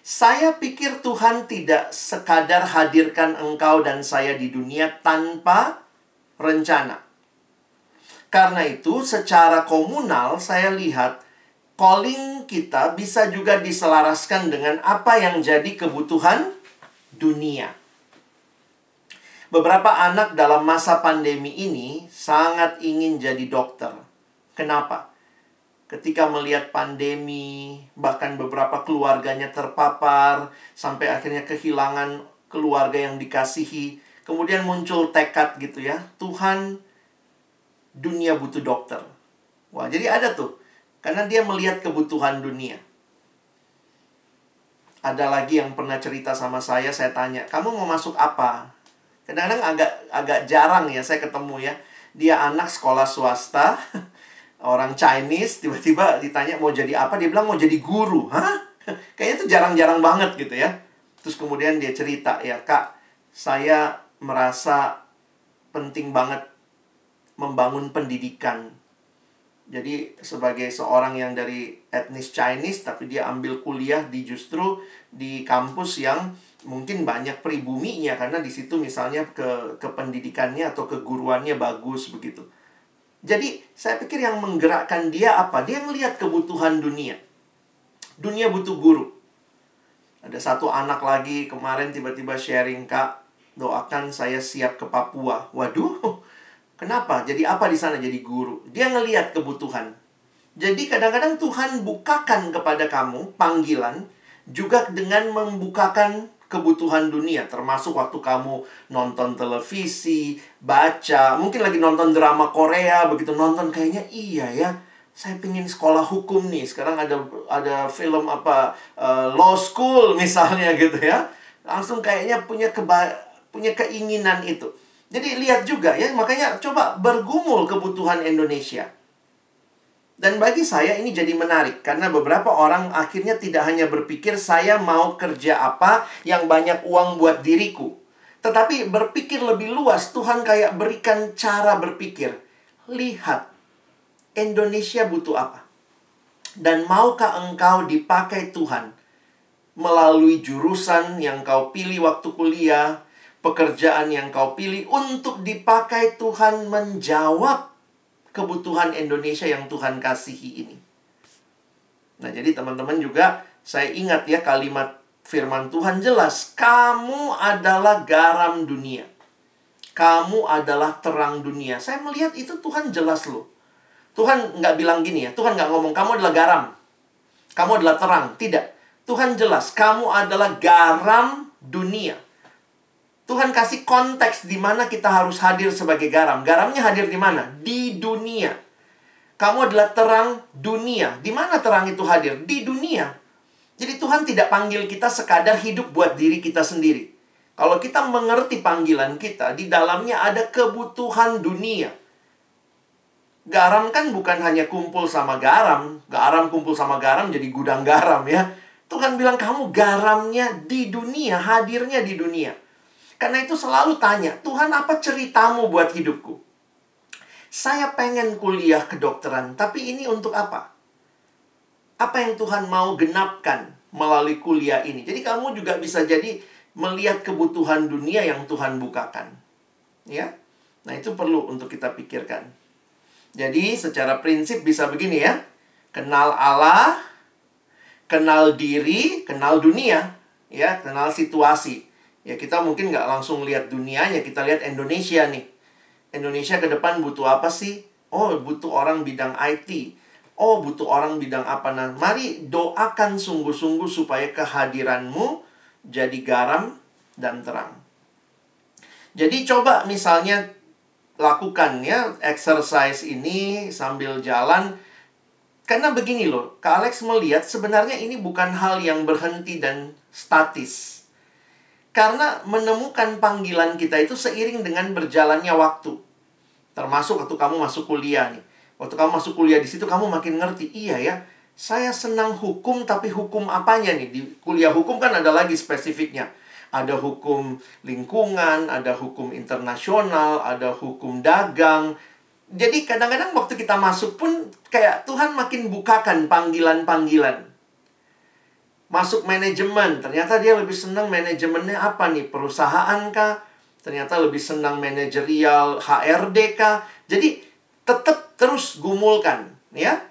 Saya pikir Tuhan tidak sekadar hadirkan engkau dan saya di dunia tanpa rencana. Karena itu, secara komunal saya lihat calling kita bisa juga diselaraskan dengan apa yang jadi kebutuhan dunia. Beberapa anak dalam masa pandemi ini sangat ingin jadi dokter. Kenapa? Ketika melihat pandemi, bahkan beberapa keluarganya terpapar, sampai akhirnya kehilangan keluarga yang dikasihi, kemudian muncul tekad gitu ya, Tuhan, dunia butuh dokter. Wah, jadi ada tuh, karena dia melihat kebutuhan dunia. Ada lagi yang pernah cerita sama saya, saya tanya, kamu mau masuk apa? Kadang-kadang agak agak jarang ya saya ketemu ya. Dia anak sekolah swasta, orang Chinese, tiba-tiba ditanya mau jadi apa, dia bilang mau jadi guru. Hah? Kayaknya itu jarang-jarang banget gitu ya. Terus kemudian dia cerita, ya kak, saya merasa penting banget membangun pendidikan. Jadi sebagai seorang yang dari etnis Chinese, tapi dia ambil kuliah di justru di kampus yang mungkin banyak pribuminya karena di situ misalnya ke kependidikannya atau keguruannya bagus begitu. Jadi saya pikir yang menggerakkan dia apa? Dia melihat kebutuhan dunia. Dunia butuh guru. Ada satu anak lagi kemarin tiba-tiba sharing kak doakan saya siap ke Papua. Waduh, kenapa? Jadi apa di sana jadi guru? Dia ngelihat kebutuhan. Jadi kadang-kadang Tuhan bukakan kepada kamu panggilan juga dengan membukakan kebutuhan dunia termasuk waktu kamu nonton televisi, baca, mungkin lagi nonton drama Korea begitu nonton kayaknya iya ya. Saya pingin sekolah hukum nih. Sekarang ada ada film apa uh, law school misalnya gitu ya. Langsung kayaknya punya keba punya keinginan itu. Jadi lihat juga ya, makanya coba bergumul kebutuhan Indonesia. Dan bagi saya ini jadi menarik karena beberapa orang akhirnya tidak hanya berpikir saya mau kerja apa yang banyak uang buat diriku. Tetapi berpikir lebih luas, Tuhan kayak berikan cara berpikir. Lihat, Indonesia butuh apa? Dan maukah engkau dipakai Tuhan melalui jurusan yang kau pilih waktu kuliah, pekerjaan yang kau pilih untuk dipakai Tuhan menjawab kebutuhan Indonesia yang Tuhan kasihi ini. Nah, jadi teman-teman juga saya ingat ya kalimat firman Tuhan jelas, kamu adalah garam dunia. Kamu adalah terang dunia. Saya melihat itu Tuhan jelas loh. Tuhan nggak bilang gini ya, Tuhan nggak ngomong kamu adalah garam. Kamu adalah terang. Tidak. Tuhan jelas, kamu adalah garam dunia. Tuhan kasih konteks di mana kita harus hadir sebagai garam. Garamnya hadir di mana? Di dunia. Kamu adalah terang dunia. Di mana terang itu hadir? Di dunia. Jadi Tuhan tidak panggil kita sekadar hidup buat diri kita sendiri. Kalau kita mengerti panggilan kita, di dalamnya ada kebutuhan dunia. Garam kan bukan hanya kumpul sama garam. Garam kumpul sama garam jadi gudang garam ya. Tuhan bilang kamu garamnya di dunia, hadirnya di dunia. Karena itu selalu tanya, Tuhan apa ceritamu buat hidupku? Saya pengen kuliah kedokteran, tapi ini untuk apa? Apa yang Tuhan mau genapkan melalui kuliah ini? Jadi kamu juga bisa jadi melihat kebutuhan dunia yang Tuhan bukakan. Ya. Nah, itu perlu untuk kita pikirkan. Jadi, secara prinsip bisa begini ya. Kenal Allah, kenal diri, kenal dunia, ya, kenal situasi. Ya kita mungkin nggak langsung lihat dunianya, kita lihat Indonesia nih. Indonesia ke depan butuh apa sih? Oh, butuh orang bidang IT. Oh, butuh orang bidang apa? Nah, mari doakan sungguh-sungguh supaya kehadiranmu jadi garam dan terang. Jadi coba misalnya lakukan ya exercise ini sambil jalan. Karena begini loh, Kak Alex melihat sebenarnya ini bukan hal yang berhenti dan statis. Karena menemukan panggilan kita itu seiring dengan berjalannya waktu. Termasuk waktu kamu masuk kuliah nih. Waktu kamu masuk kuliah di situ kamu makin ngerti, iya ya. Saya senang hukum tapi hukum apanya nih? Di kuliah hukum kan ada lagi spesifiknya. Ada hukum lingkungan, ada hukum internasional, ada hukum dagang. Jadi kadang-kadang waktu kita masuk pun kayak Tuhan makin bukakan panggilan-panggilan masuk manajemen. Ternyata dia lebih senang manajemennya apa nih? Perusahaan kah? Ternyata lebih senang manajerial HRD kah? Jadi tetap terus gumulkan, ya.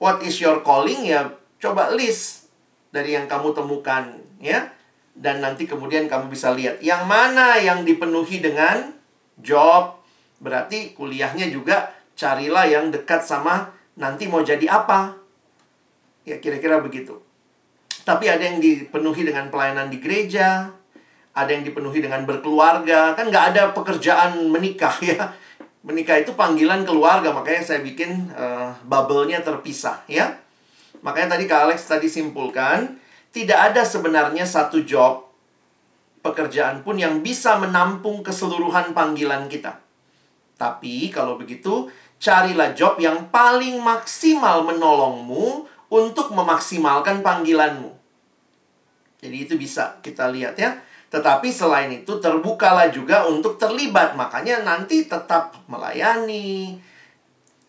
What is your calling ya? Coba list dari yang kamu temukan, ya. dan nanti kemudian kamu bisa lihat yang mana yang dipenuhi dengan job. Berarti kuliahnya juga carilah yang dekat sama nanti mau jadi apa. Ya kira-kira begitu. Tapi ada yang dipenuhi dengan pelayanan di gereja, ada yang dipenuhi dengan berkeluarga. Kan nggak ada pekerjaan menikah ya. Menikah itu panggilan keluarga, makanya saya bikin uh, bubble-nya terpisah ya. Makanya tadi Kak Alex tadi simpulkan, tidak ada sebenarnya satu job pekerjaan pun yang bisa menampung keseluruhan panggilan kita. Tapi kalau begitu, carilah job yang paling maksimal menolongmu untuk memaksimalkan panggilanmu. Jadi itu bisa kita lihat ya. Tetapi selain itu terbukalah juga untuk terlibat. Makanya nanti tetap melayani.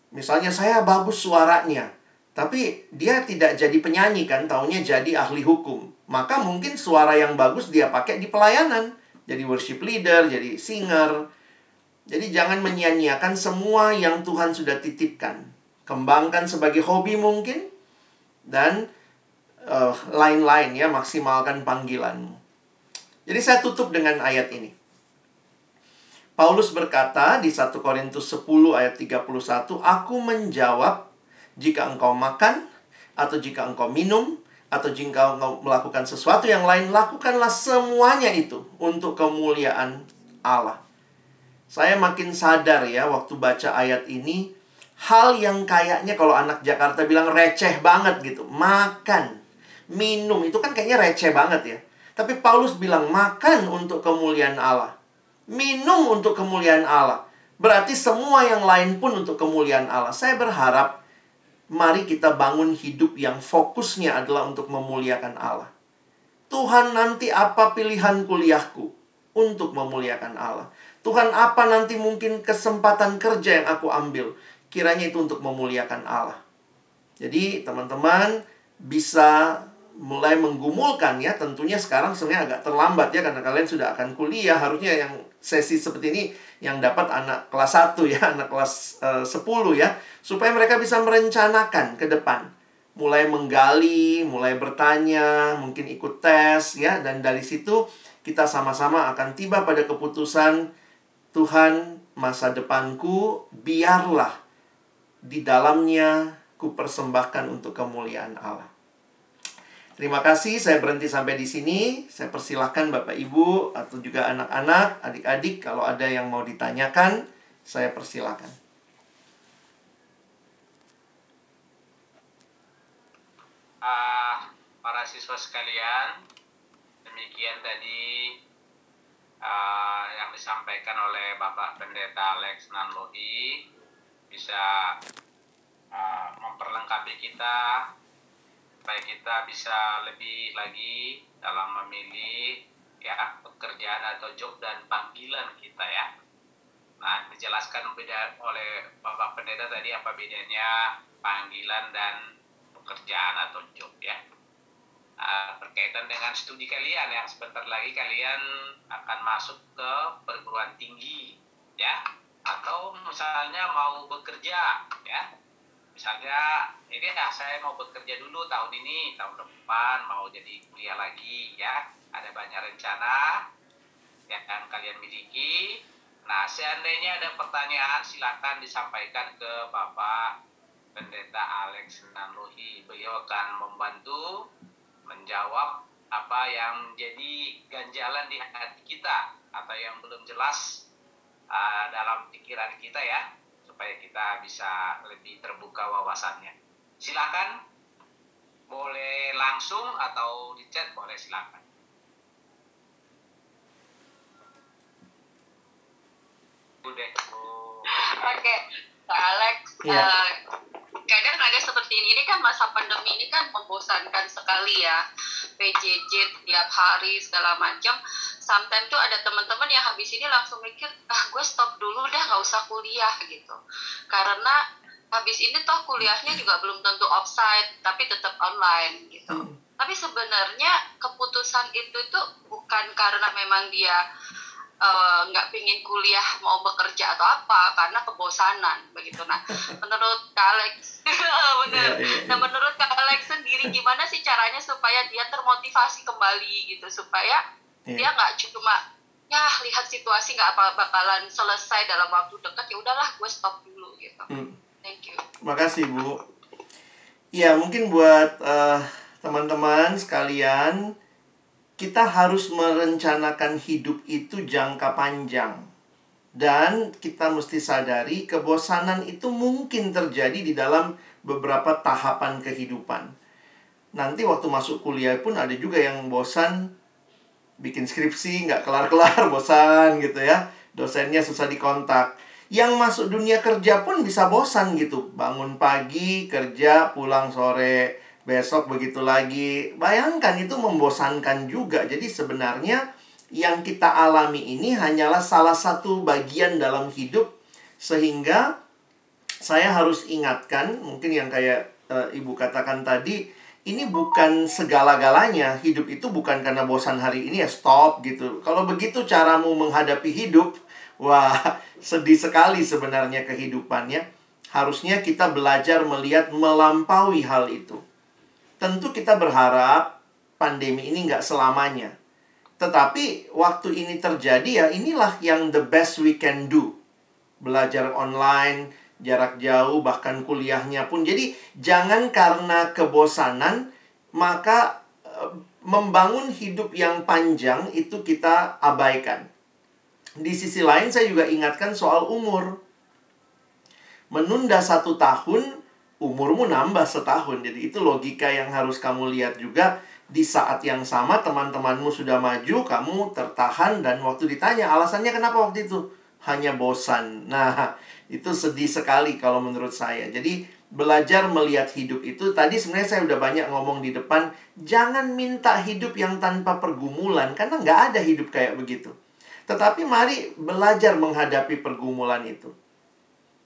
Misalnya saya bagus suaranya. Tapi dia tidak jadi penyanyi kan, taunya jadi ahli hukum. Maka mungkin suara yang bagus dia pakai di pelayanan. Jadi worship leader, jadi singer. Jadi jangan menyia-nyiakan semua yang Tuhan sudah titipkan. Kembangkan sebagai hobi mungkin. Dan uh, lain-lain ya, maksimalkan panggilanmu. Jadi saya tutup dengan ayat ini. Paulus berkata di 1 Korintus 10 ayat 31, Aku menjawab, jika engkau makan, atau jika engkau minum, atau jika engkau melakukan sesuatu yang lain, lakukanlah semuanya itu untuk kemuliaan Allah. Saya makin sadar ya waktu baca ayat ini, hal yang kayaknya kalau anak Jakarta bilang receh banget gitu. Makan, minum, itu kan kayaknya receh banget ya. Tapi Paulus bilang makan untuk kemuliaan Allah. Minum untuk kemuliaan Allah. Berarti semua yang lain pun untuk kemuliaan Allah. Saya berharap mari kita bangun hidup yang fokusnya adalah untuk memuliakan Allah. Tuhan nanti apa pilihan kuliahku untuk memuliakan Allah. Tuhan apa nanti mungkin kesempatan kerja yang aku ambil. Kiranya itu untuk memuliakan Allah. Jadi teman-teman bisa mulai menggumulkan ya. Tentunya sekarang sebenarnya agak terlambat ya karena kalian sudah akan kuliah. Harusnya yang sesi seperti ini yang dapat anak kelas 1 ya anak kelas eh, uh, 10 ya. Supaya mereka bisa merencanakan ke depan. Mulai menggali mulai bertanya mungkin ikut tes ya. Dan dari situ kita sama-sama akan tiba pada keputusan Tuhan masa depanku biarlah di dalamnya ku persembahkan untuk kemuliaan Allah Terima kasih, saya berhenti sampai di sini. Saya persilahkan Bapak Ibu atau juga anak-anak, adik-adik kalau ada yang mau ditanyakan, saya persilahkan. Uh, para siswa sekalian, demikian tadi uh, yang disampaikan oleh Bapak Pendeta Alex Nanlohi bisa uh, memperlengkapi kita supaya kita bisa lebih lagi dalam memilih ya pekerjaan atau job dan panggilan kita ya. Nah, dijelaskan beda oleh Bapak Pendeta tadi apa bedanya panggilan dan pekerjaan atau job ya. Nah, berkaitan dengan studi kalian yang sebentar lagi kalian akan masuk ke perguruan tinggi ya atau misalnya mau bekerja ya. Misalnya ini ya saya mau bekerja dulu tahun ini tahun depan mau jadi kuliah lagi ya. Ada banyak rencana yang kalian miliki. Nah seandainya ada pertanyaan silakan disampaikan ke bapak pendeta Alex Nanlohi beliau akan membantu menjawab apa yang jadi ganjalan di hati kita atau yang belum jelas uh, dalam pikiran kita ya supaya kita bisa lebih terbuka wawasannya. Silakan, boleh langsung atau di chat boleh silakan. Oke, okay. Alex. Yeah. Uh, kadang ada seperti ini, ini kan masa pandemi ini kan membosankan sekali ya. PJJ tiap hari segala macam sometimes tuh ada teman-teman yang habis ini langsung mikir ah gue stop dulu deh nggak usah kuliah gitu. Karena habis ini toh kuliahnya juga belum tentu offsite tapi tetap online gitu. Hmm. tapi sebenarnya keputusan itu tuh bukan karena memang dia eh, nggak uh, pingin kuliah mau bekerja atau apa karena kebosanan begitu. Nah menurut Kak Alex benar yeah, yeah, yeah. nah menurut Kak Alex sendiri gimana sih caranya supaya dia termotivasi kembali gitu? Supaya yeah. dia nggak cuma ya lihat situasi nggak apa bakalan selesai dalam waktu dekat ya udahlah gue stop dulu gitu hmm. thank you makasih bu ya mungkin buat uh, teman-teman sekalian kita harus merencanakan hidup itu jangka panjang. Dan kita mesti sadari kebosanan itu mungkin terjadi di dalam beberapa tahapan kehidupan. Nanti waktu masuk kuliah pun ada juga yang bosan bikin skripsi, nggak kelar-kelar, bosan gitu ya. Dosennya susah dikontak. Yang masuk dunia kerja pun bisa bosan gitu. Bangun pagi, kerja, pulang sore besok begitu lagi. Bayangkan itu membosankan juga. Jadi sebenarnya yang kita alami ini hanyalah salah satu bagian dalam hidup sehingga saya harus ingatkan mungkin yang kayak uh, ibu katakan tadi ini bukan segala-galanya hidup itu bukan karena bosan hari ini ya stop gitu kalau begitu caramu menghadapi hidup wah sedih sekali sebenarnya kehidupannya harusnya kita belajar melihat melampaui hal itu Tentu kita berharap pandemi ini nggak selamanya. Tetapi waktu ini terjadi ya inilah yang the best we can do. Belajar online, jarak jauh, bahkan kuliahnya pun. Jadi jangan karena kebosanan maka e, membangun hidup yang panjang itu kita abaikan. Di sisi lain saya juga ingatkan soal umur. Menunda satu tahun umurmu nambah setahun. Jadi itu logika yang harus kamu lihat juga di saat yang sama teman-temanmu sudah maju, kamu tertahan dan waktu ditanya alasannya kenapa waktu itu hanya bosan. Nah, itu sedih sekali kalau menurut saya. Jadi belajar melihat hidup itu tadi sebenarnya saya udah banyak ngomong di depan jangan minta hidup yang tanpa pergumulan karena nggak ada hidup kayak begitu. Tetapi mari belajar menghadapi pergumulan itu.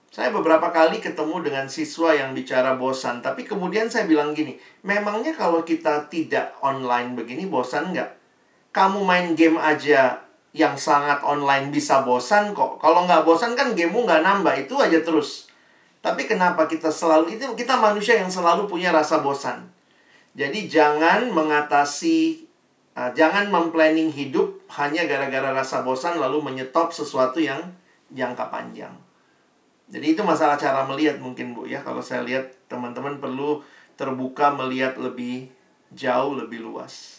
Saya beberapa kali ketemu dengan siswa yang bicara bosan, tapi kemudian saya bilang gini, memangnya kalau kita tidak online begini bosan nggak? Kamu main game aja yang sangat online bisa bosan kok. Kalau nggak bosan kan gamemu nggak nambah, itu aja terus. Tapi kenapa kita selalu, itu kita manusia yang selalu punya rasa bosan. Jadi jangan mengatasi, uh, jangan memplanning hidup hanya gara-gara rasa bosan lalu menyetop sesuatu yang jangka panjang. Jadi itu masalah cara melihat mungkin Bu ya. Kalau saya lihat teman-teman perlu terbuka melihat lebih jauh, lebih luas.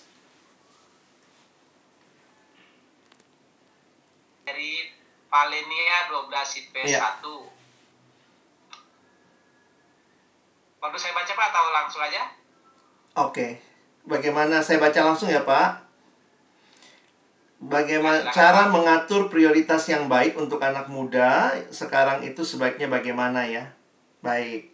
Dari Palenia 12 IP ya. 1. Perlu saya baca Pak atau langsung aja? Oke. Bagaimana saya baca langsung ya Pak? Bagaimana cara mengatur prioritas yang baik untuk anak muda sekarang itu sebaiknya bagaimana ya? Baik.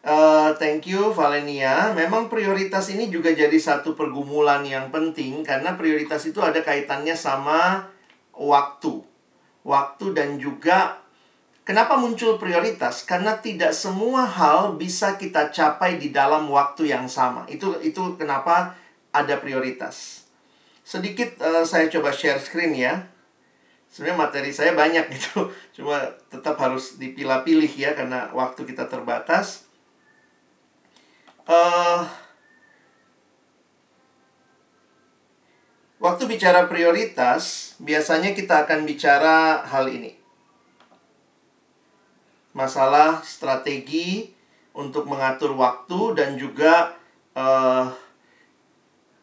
Uh, thank you Valenia. Memang prioritas ini juga jadi satu pergumulan yang penting karena prioritas itu ada kaitannya sama waktu. Waktu dan juga kenapa muncul prioritas? Karena tidak semua hal bisa kita capai di dalam waktu yang sama. Itu itu kenapa ada prioritas. Sedikit uh, saya coba share screen ya. Sebenarnya materi saya banyak gitu. Cuma tetap harus dipilah-pilih ya karena waktu kita terbatas. Uh, waktu bicara prioritas, biasanya kita akan bicara hal ini. Masalah strategi untuk mengatur waktu dan juga uh,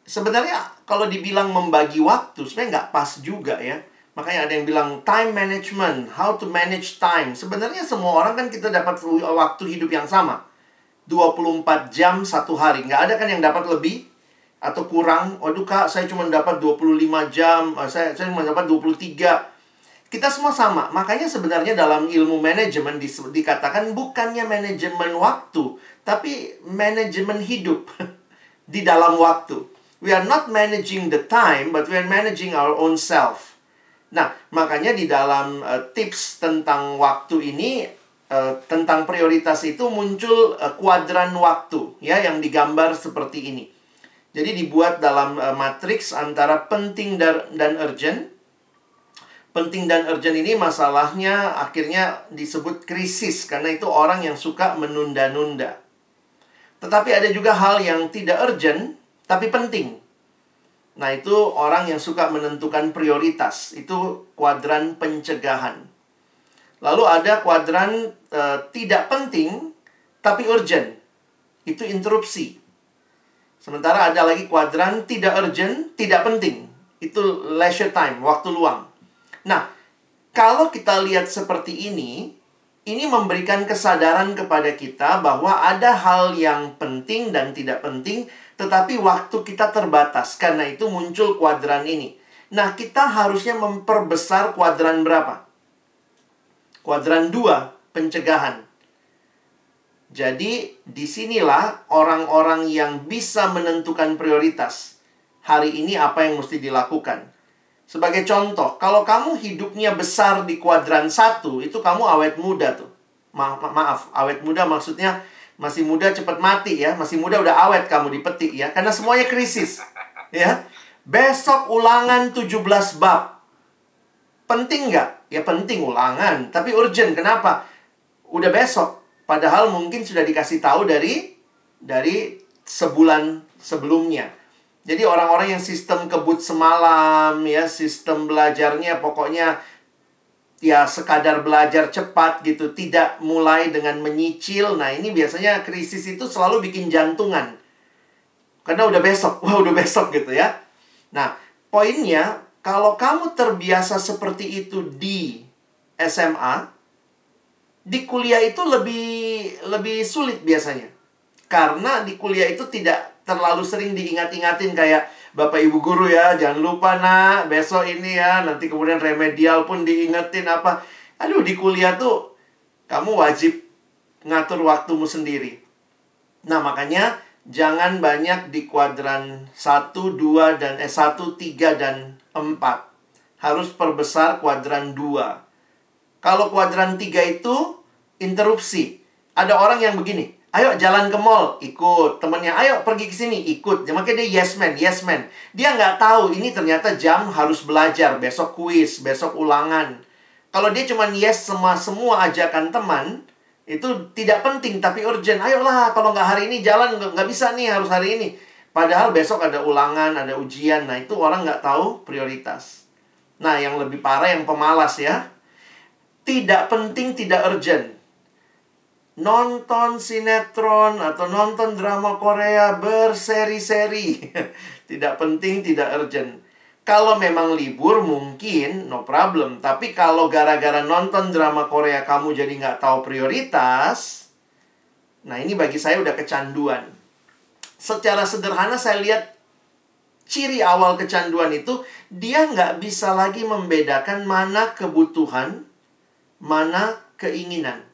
sebenarnya kalau dibilang membagi waktu sebenarnya nggak pas juga ya. Makanya ada yang bilang time management how to manage time. Sebenarnya semua orang kan kita dapat waktu hidup yang sama. 24 jam satu hari. Nggak ada kan yang dapat lebih atau kurang waduh kak saya cuma dapat 25 jam eh, saya saya cuma dapat 23 kita semua sama makanya sebenarnya dalam ilmu manajemen di, dikatakan bukannya manajemen waktu tapi manajemen hidup di dalam waktu we are not managing the time, but we are managing our own self. Nah, makanya di dalam uh, tips tentang waktu ini, uh, tentang prioritas itu muncul uh, kuadran waktu, ya, yang digambar seperti ini. Jadi dibuat dalam uh, matriks antara penting dan, dan urgent. penting dan urgent ini masalahnya akhirnya disebut krisis karena itu orang yang suka menunda-nunda. Tetapi ada juga hal yang tidak urgent tapi penting. Nah, itu orang yang suka menentukan prioritas. Itu kuadran pencegahan. Lalu ada kuadran e, tidak penting tapi urgent. Itu interupsi. Sementara ada lagi kuadran tidak urgent, tidak penting. Itu leisure time, waktu luang. Nah, kalau kita lihat seperti ini, ini memberikan kesadaran kepada kita bahwa ada hal yang penting dan tidak penting, tetapi waktu kita terbatas. Karena itu muncul kuadran ini. Nah, kita harusnya memperbesar kuadran berapa? Kuadran 2, pencegahan. Jadi, di sinilah orang-orang yang bisa menentukan prioritas. Hari ini apa yang mesti dilakukan. Sebagai contoh, kalau kamu hidupnya besar di kuadran satu, itu kamu awet muda tuh. Ma ma maaf, awet muda maksudnya masih muda cepat mati ya. Masih muda udah awet kamu di peti ya. Karena semuanya krisis. Ya. Besok ulangan 17 bab. Penting nggak? Ya penting ulangan. Tapi urgent. Kenapa? Udah besok. Padahal mungkin sudah dikasih tahu dari dari sebulan sebelumnya. Jadi orang-orang yang sistem kebut semalam ya, sistem belajarnya pokoknya ya sekadar belajar cepat gitu, tidak mulai dengan menyicil. Nah, ini biasanya krisis itu selalu bikin jantungan. Karena udah besok, wah udah besok gitu ya. Nah, poinnya kalau kamu terbiasa seperti itu di SMA, di kuliah itu lebih lebih sulit biasanya. Karena di kuliah itu tidak terlalu sering diingat-ingatin kayak Bapak Ibu guru ya, jangan lupa nak, besok ini ya, nanti kemudian remedial pun diingetin apa. Aduh, di kuliah tuh kamu wajib ngatur waktumu sendiri. Nah, makanya jangan banyak di kuadran 1, 2, dan eh, 1, 3, dan 4. Harus perbesar kuadran 2. Kalau kuadran 3 itu interupsi. Ada orang yang begini, Ayo jalan ke mall, ikut. Temennya, ayo pergi ke sini, ikut. Ya, makanya dia yes man, yes man. Dia nggak tahu ini ternyata jam harus belajar. Besok kuis, besok ulangan. Kalau dia cuma yes semua semua ajakan teman, itu tidak penting tapi urgent. Ayolah, kalau nggak hari ini jalan nggak bisa nih harus hari ini. Padahal besok ada ulangan, ada ujian. Nah itu orang nggak tahu prioritas. Nah yang lebih parah yang pemalas ya. Tidak penting, tidak urgent nonton sinetron atau nonton drama Korea berseri-seri. tidak penting, tidak urgent. Kalau memang libur mungkin no problem. Tapi kalau gara-gara nonton drama Korea kamu jadi nggak tahu prioritas, nah ini bagi saya udah kecanduan. Secara sederhana saya lihat ciri awal kecanduan itu dia nggak bisa lagi membedakan mana kebutuhan, mana keinginan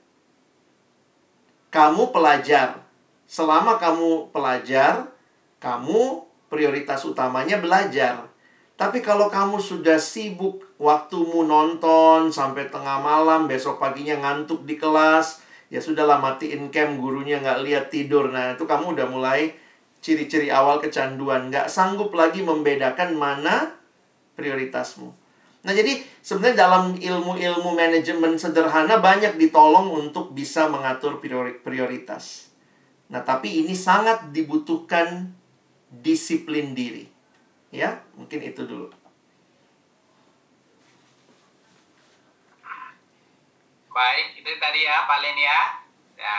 kamu pelajar. Selama kamu pelajar, kamu prioritas utamanya belajar. Tapi kalau kamu sudah sibuk waktumu nonton sampai tengah malam, besok paginya ngantuk di kelas, ya sudahlah matiin cam, gurunya nggak lihat tidur. Nah, itu kamu udah mulai ciri-ciri awal kecanduan. Nggak sanggup lagi membedakan mana prioritasmu. Nah, jadi sebenarnya dalam ilmu-ilmu manajemen sederhana banyak ditolong untuk bisa mengatur prioritas. Nah, tapi ini sangat dibutuhkan disiplin diri. Ya, mungkin itu dulu. Baik, itu tadi ya Pak Len ya. ya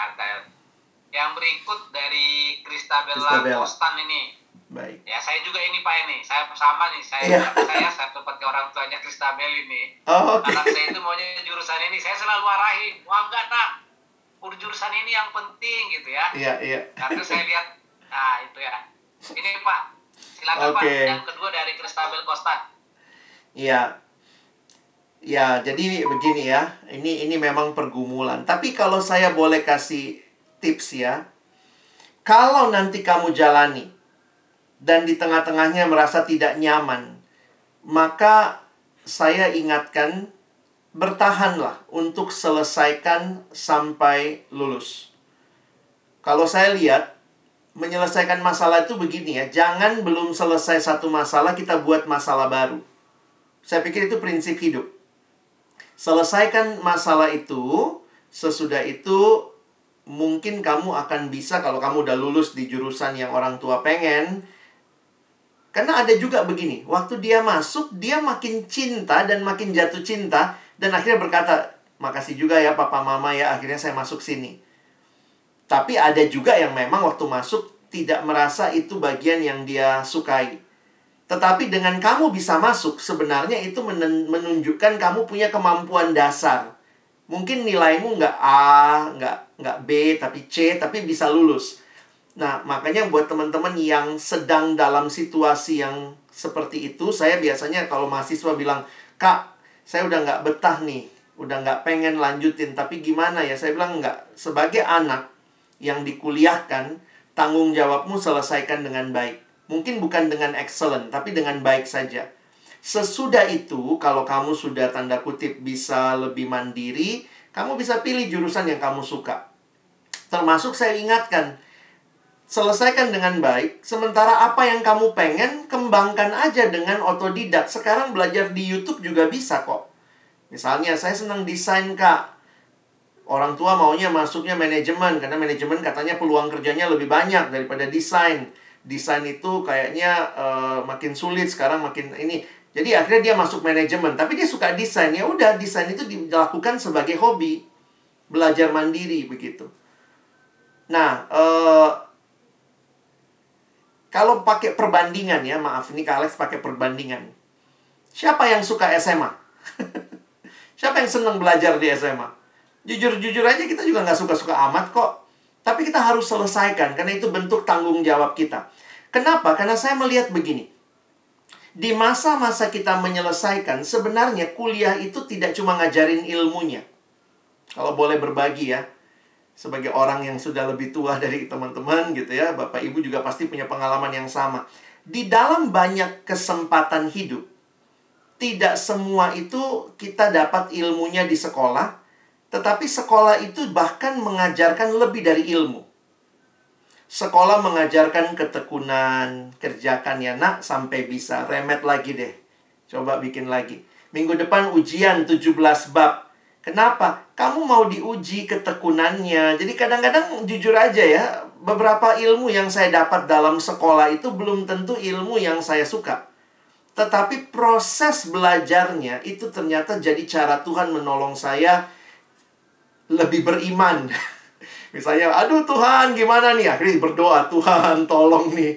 yang berikut dari Kristabella Kostan ini. Baik. Ya saya juga ini Pak ini, saya sama nih, saya yeah. saya satu ke orang tuanya Kristabel ini. Oh, okay. Anak saya itu maunya jurusan ini, saya selalu arahin, wah enggak nak, jurusan ini yang penting gitu ya. Iya yeah, iya. Yeah. Karena saya lihat, nah itu ya. Ini Pak, silakan okay. Pak. Yang kedua dari Kristabel Costa. Iya. Ya, jadi begini ya. Ini ini memang pergumulan. Tapi kalau saya boleh kasih tips ya. Kalau nanti kamu jalani dan di tengah-tengahnya merasa tidak nyaman, maka saya ingatkan bertahanlah untuk selesaikan sampai lulus. Kalau saya lihat menyelesaikan masalah itu begini ya, jangan belum selesai satu masalah kita buat masalah baru. Saya pikir itu prinsip hidup. Selesaikan masalah itu, sesudah itu mungkin kamu akan bisa kalau kamu udah lulus di jurusan yang orang tua pengen. Karena ada juga begini, waktu dia masuk, dia makin cinta dan makin jatuh cinta dan akhirnya berkata, "Makasih juga ya papa mama ya, akhirnya saya masuk sini." Tapi ada juga yang memang waktu masuk tidak merasa itu bagian yang dia sukai. Tetapi dengan kamu bisa masuk, sebenarnya itu menunjukkan kamu punya kemampuan dasar. Mungkin nilaimu nggak A, nggak, nggak B, tapi C, tapi bisa lulus. Nah, makanya buat teman-teman yang sedang dalam situasi yang seperti itu, saya biasanya kalau mahasiswa bilang, Kak, saya udah nggak betah nih, udah nggak pengen lanjutin, tapi gimana ya? Saya bilang nggak. Sebagai anak yang dikuliahkan, tanggung jawabmu selesaikan dengan baik. Mungkin bukan dengan excellent, tapi dengan baik saja. Sesudah itu, kalau kamu sudah tanda kutip bisa lebih mandiri, kamu bisa pilih jurusan yang kamu suka. Termasuk saya ingatkan, selesaikan dengan baik. Sementara apa yang kamu pengen, kembangkan aja dengan otodidak. Sekarang belajar di YouTube juga bisa kok. Misalnya, saya senang desain, Kak. Orang tua maunya masuknya manajemen, karena manajemen katanya peluang kerjanya lebih banyak daripada desain desain itu kayaknya uh, makin sulit sekarang makin ini jadi akhirnya dia masuk manajemen tapi dia suka desain ya udah desain itu dilakukan sebagai hobi belajar mandiri begitu nah uh, kalau pakai perbandingan ya maaf ini Kak Alex pakai perbandingan siapa yang suka SMA siapa yang senang belajar di SMA jujur jujur aja kita juga nggak suka suka amat kok tapi kita harus selesaikan karena itu bentuk tanggung jawab kita. Kenapa? Karena saya melihat begini. Di masa-masa kita menyelesaikan, sebenarnya kuliah itu tidak cuma ngajarin ilmunya. Kalau boleh berbagi ya. Sebagai orang yang sudah lebih tua dari teman-teman gitu ya, Bapak Ibu juga pasti punya pengalaman yang sama. Di dalam banyak kesempatan hidup, tidak semua itu kita dapat ilmunya di sekolah, tetapi sekolah itu bahkan mengajarkan lebih dari ilmu. Sekolah mengajarkan ketekunan, kerjakan ya nak sampai bisa. Remet lagi deh. Coba bikin lagi. Minggu depan ujian 17 bab. Kenapa? Kamu mau diuji ketekunannya. Jadi kadang-kadang jujur aja ya, beberapa ilmu yang saya dapat dalam sekolah itu belum tentu ilmu yang saya suka. Tetapi proses belajarnya itu ternyata jadi cara Tuhan menolong saya lebih beriman. Misalnya, aduh Tuhan gimana nih? Akhirnya berdoa, Tuhan tolong nih.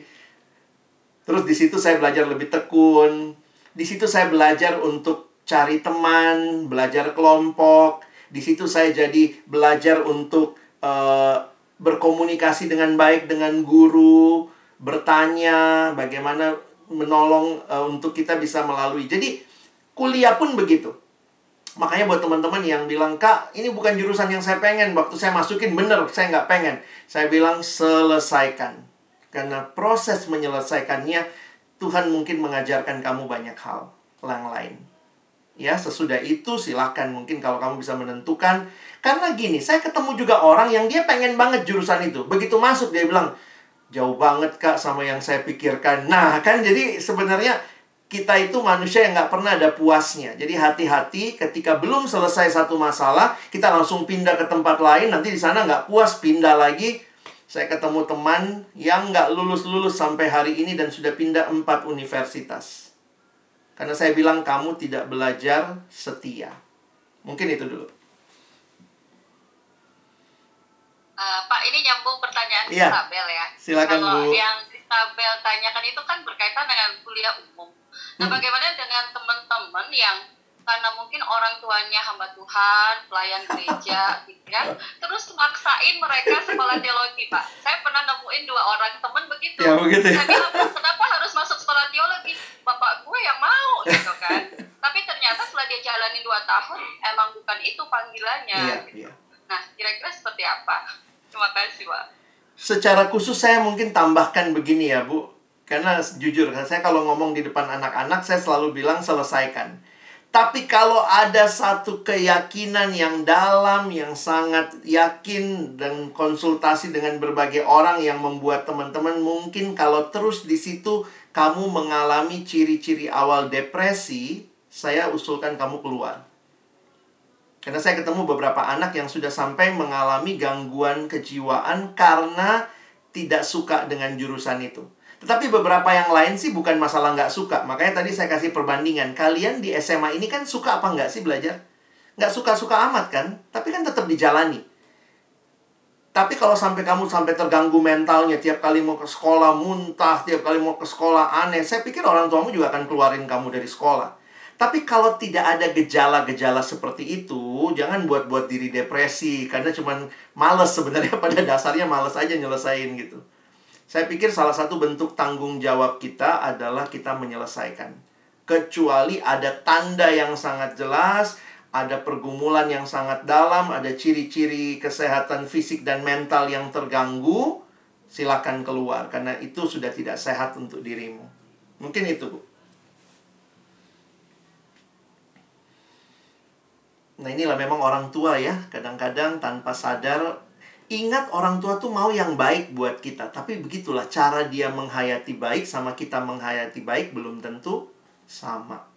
Terus di situ saya belajar lebih tekun. Di situ saya belajar untuk cari teman, belajar kelompok. Di situ saya jadi belajar untuk uh, berkomunikasi dengan baik dengan guru, bertanya, bagaimana menolong uh, untuk kita bisa melalui. Jadi kuliah pun begitu. Makanya buat teman-teman yang bilang, Kak, ini bukan jurusan yang saya pengen. Waktu saya masukin, bener, saya nggak pengen. Saya bilang, selesaikan. Karena proses menyelesaikannya, Tuhan mungkin mengajarkan kamu banyak hal yang lain. Ya, sesudah itu silahkan mungkin kalau kamu bisa menentukan. Karena gini, saya ketemu juga orang yang dia pengen banget jurusan itu. Begitu masuk, dia bilang, jauh banget kak sama yang saya pikirkan. Nah, kan jadi sebenarnya kita itu manusia yang nggak pernah ada puasnya. Jadi hati-hati ketika belum selesai satu masalah, kita langsung pindah ke tempat lain. Nanti di sana nggak puas, pindah lagi. Saya ketemu teman yang nggak lulus-lulus sampai hari ini dan sudah pindah empat universitas. Karena saya bilang kamu tidak belajar setia. Mungkin itu dulu. Uh, Pak, ini nyambung pertanyaan ya, Isabel ya. Silakan Kalau Bu. yang Isabel tanyakan itu kan berkaitan dengan kuliah umum. Nah, hmm. bagaimana dengan teman-teman yang karena mungkin orang tuanya hamba Tuhan, pelayan gereja, gitu ya, terus maksain mereka sekolah teologi, Pak. Saya pernah nemuin dua orang teman begitu. Ya, begitu. Ya. Saya bilang, kenapa harus masuk sekolah teologi? Bapak gue yang mau, gitu kan. Tapi ternyata setelah dia jalani dua tahun, emang bukan itu panggilannya. Iya, gitu. iya. Nah, kira-kira seperti apa? Terima kasih, Pak. Secara khusus saya mungkin tambahkan begini ya, Bu karena jujur, saya kalau ngomong di depan anak-anak, saya selalu bilang selesaikan. Tapi kalau ada satu keyakinan yang dalam, yang sangat yakin, dan konsultasi dengan berbagai orang yang membuat teman-teman mungkin kalau terus di situ kamu mengalami ciri-ciri awal depresi, saya usulkan kamu keluar. Karena saya ketemu beberapa anak yang sudah sampai mengalami gangguan kejiwaan karena tidak suka dengan jurusan itu. Tetapi beberapa yang lain sih bukan masalah nggak suka. Makanya tadi saya kasih perbandingan. Kalian di SMA ini kan suka apa nggak sih belajar? Nggak suka-suka amat kan? Tapi kan tetap dijalani. Tapi kalau sampai kamu sampai terganggu mentalnya, tiap kali mau ke sekolah muntah, tiap kali mau ke sekolah aneh, saya pikir orang tuamu juga akan keluarin kamu dari sekolah. Tapi kalau tidak ada gejala-gejala seperti itu, jangan buat-buat diri depresi karena cuman males sebenarnya pada dasarnya males aja nyelesain gitu. Saya pikir salah satu bentuk tanggung jawab kita adalah kita menyelesaikan. Kecuali ada tanda yang sangat jelas, ada pergumulan yang sangat dalam, ada ciri-ciri kesehatan fisik dan mental yang terganggu, silakan keluar karena itu sudah tidak sehat untuk dirimu. Mungkin itu, Bu. Nah inilah memang orang tua ya Kadang-kadang tanpa sadar Ingat orang tua tuh mau yang baik buat kita. Tapi begitulah cara dia menghayati baik Sama kita menghayati baik belum tentu sama.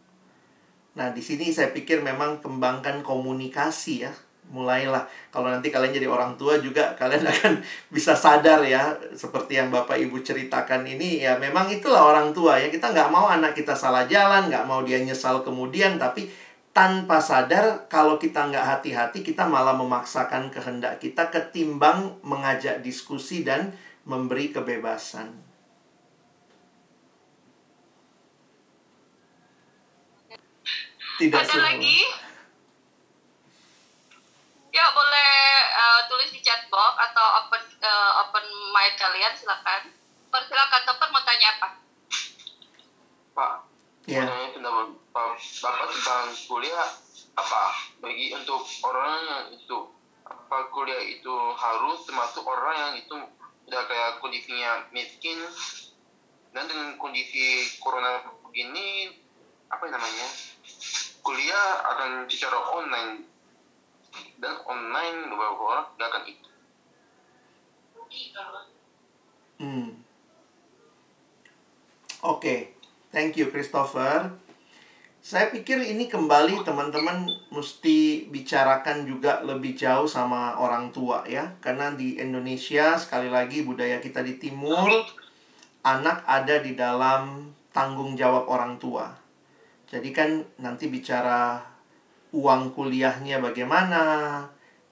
Nah di sini saya pikir memang kembangkan komunikasi ya. Mulailah. Kalau nanti kalian jadi orang tua juga kalian akan bisa sadar ya. Seperti yang bapak ibu ceritakan ini ya memang itulah orang tua ya. Kita nggak mau anak kita salah jalan nggak mau dia nyesal kemudian tapi tanpa sadar kalau kita nggak hati-hati kita malah memaksakan kehendak kita ketimbang mengajak diskusi dan memberi kebebasan. Tidak Ada semua. lagi? Ya boleh uh, tulis di chat box atau open uh, open mic kalian silakan. Persilakan teman mau tanya apa? Pak, ya. Yeah bapak tentang kuliah apa bagi untuk orang yang itu apa kuliah itu harus termasuk orang yang itu udah kayak kondisinya miskin dan dengan kondisi corona begini apa namanya kuliah akan secara online dan online beberapa orang gak akan itu hmm. oke okay. Thank you Christopher saya pikir ini kembali teman-teman mesti bicarakan juga lebih jauh sama orang tua ya. Karena di Indonesia sekali lagi budaya kita di timur anak ada di dalam tanggung jawab orang tua. Jadi kan nanti bicara uang kuliahnya bagaimana.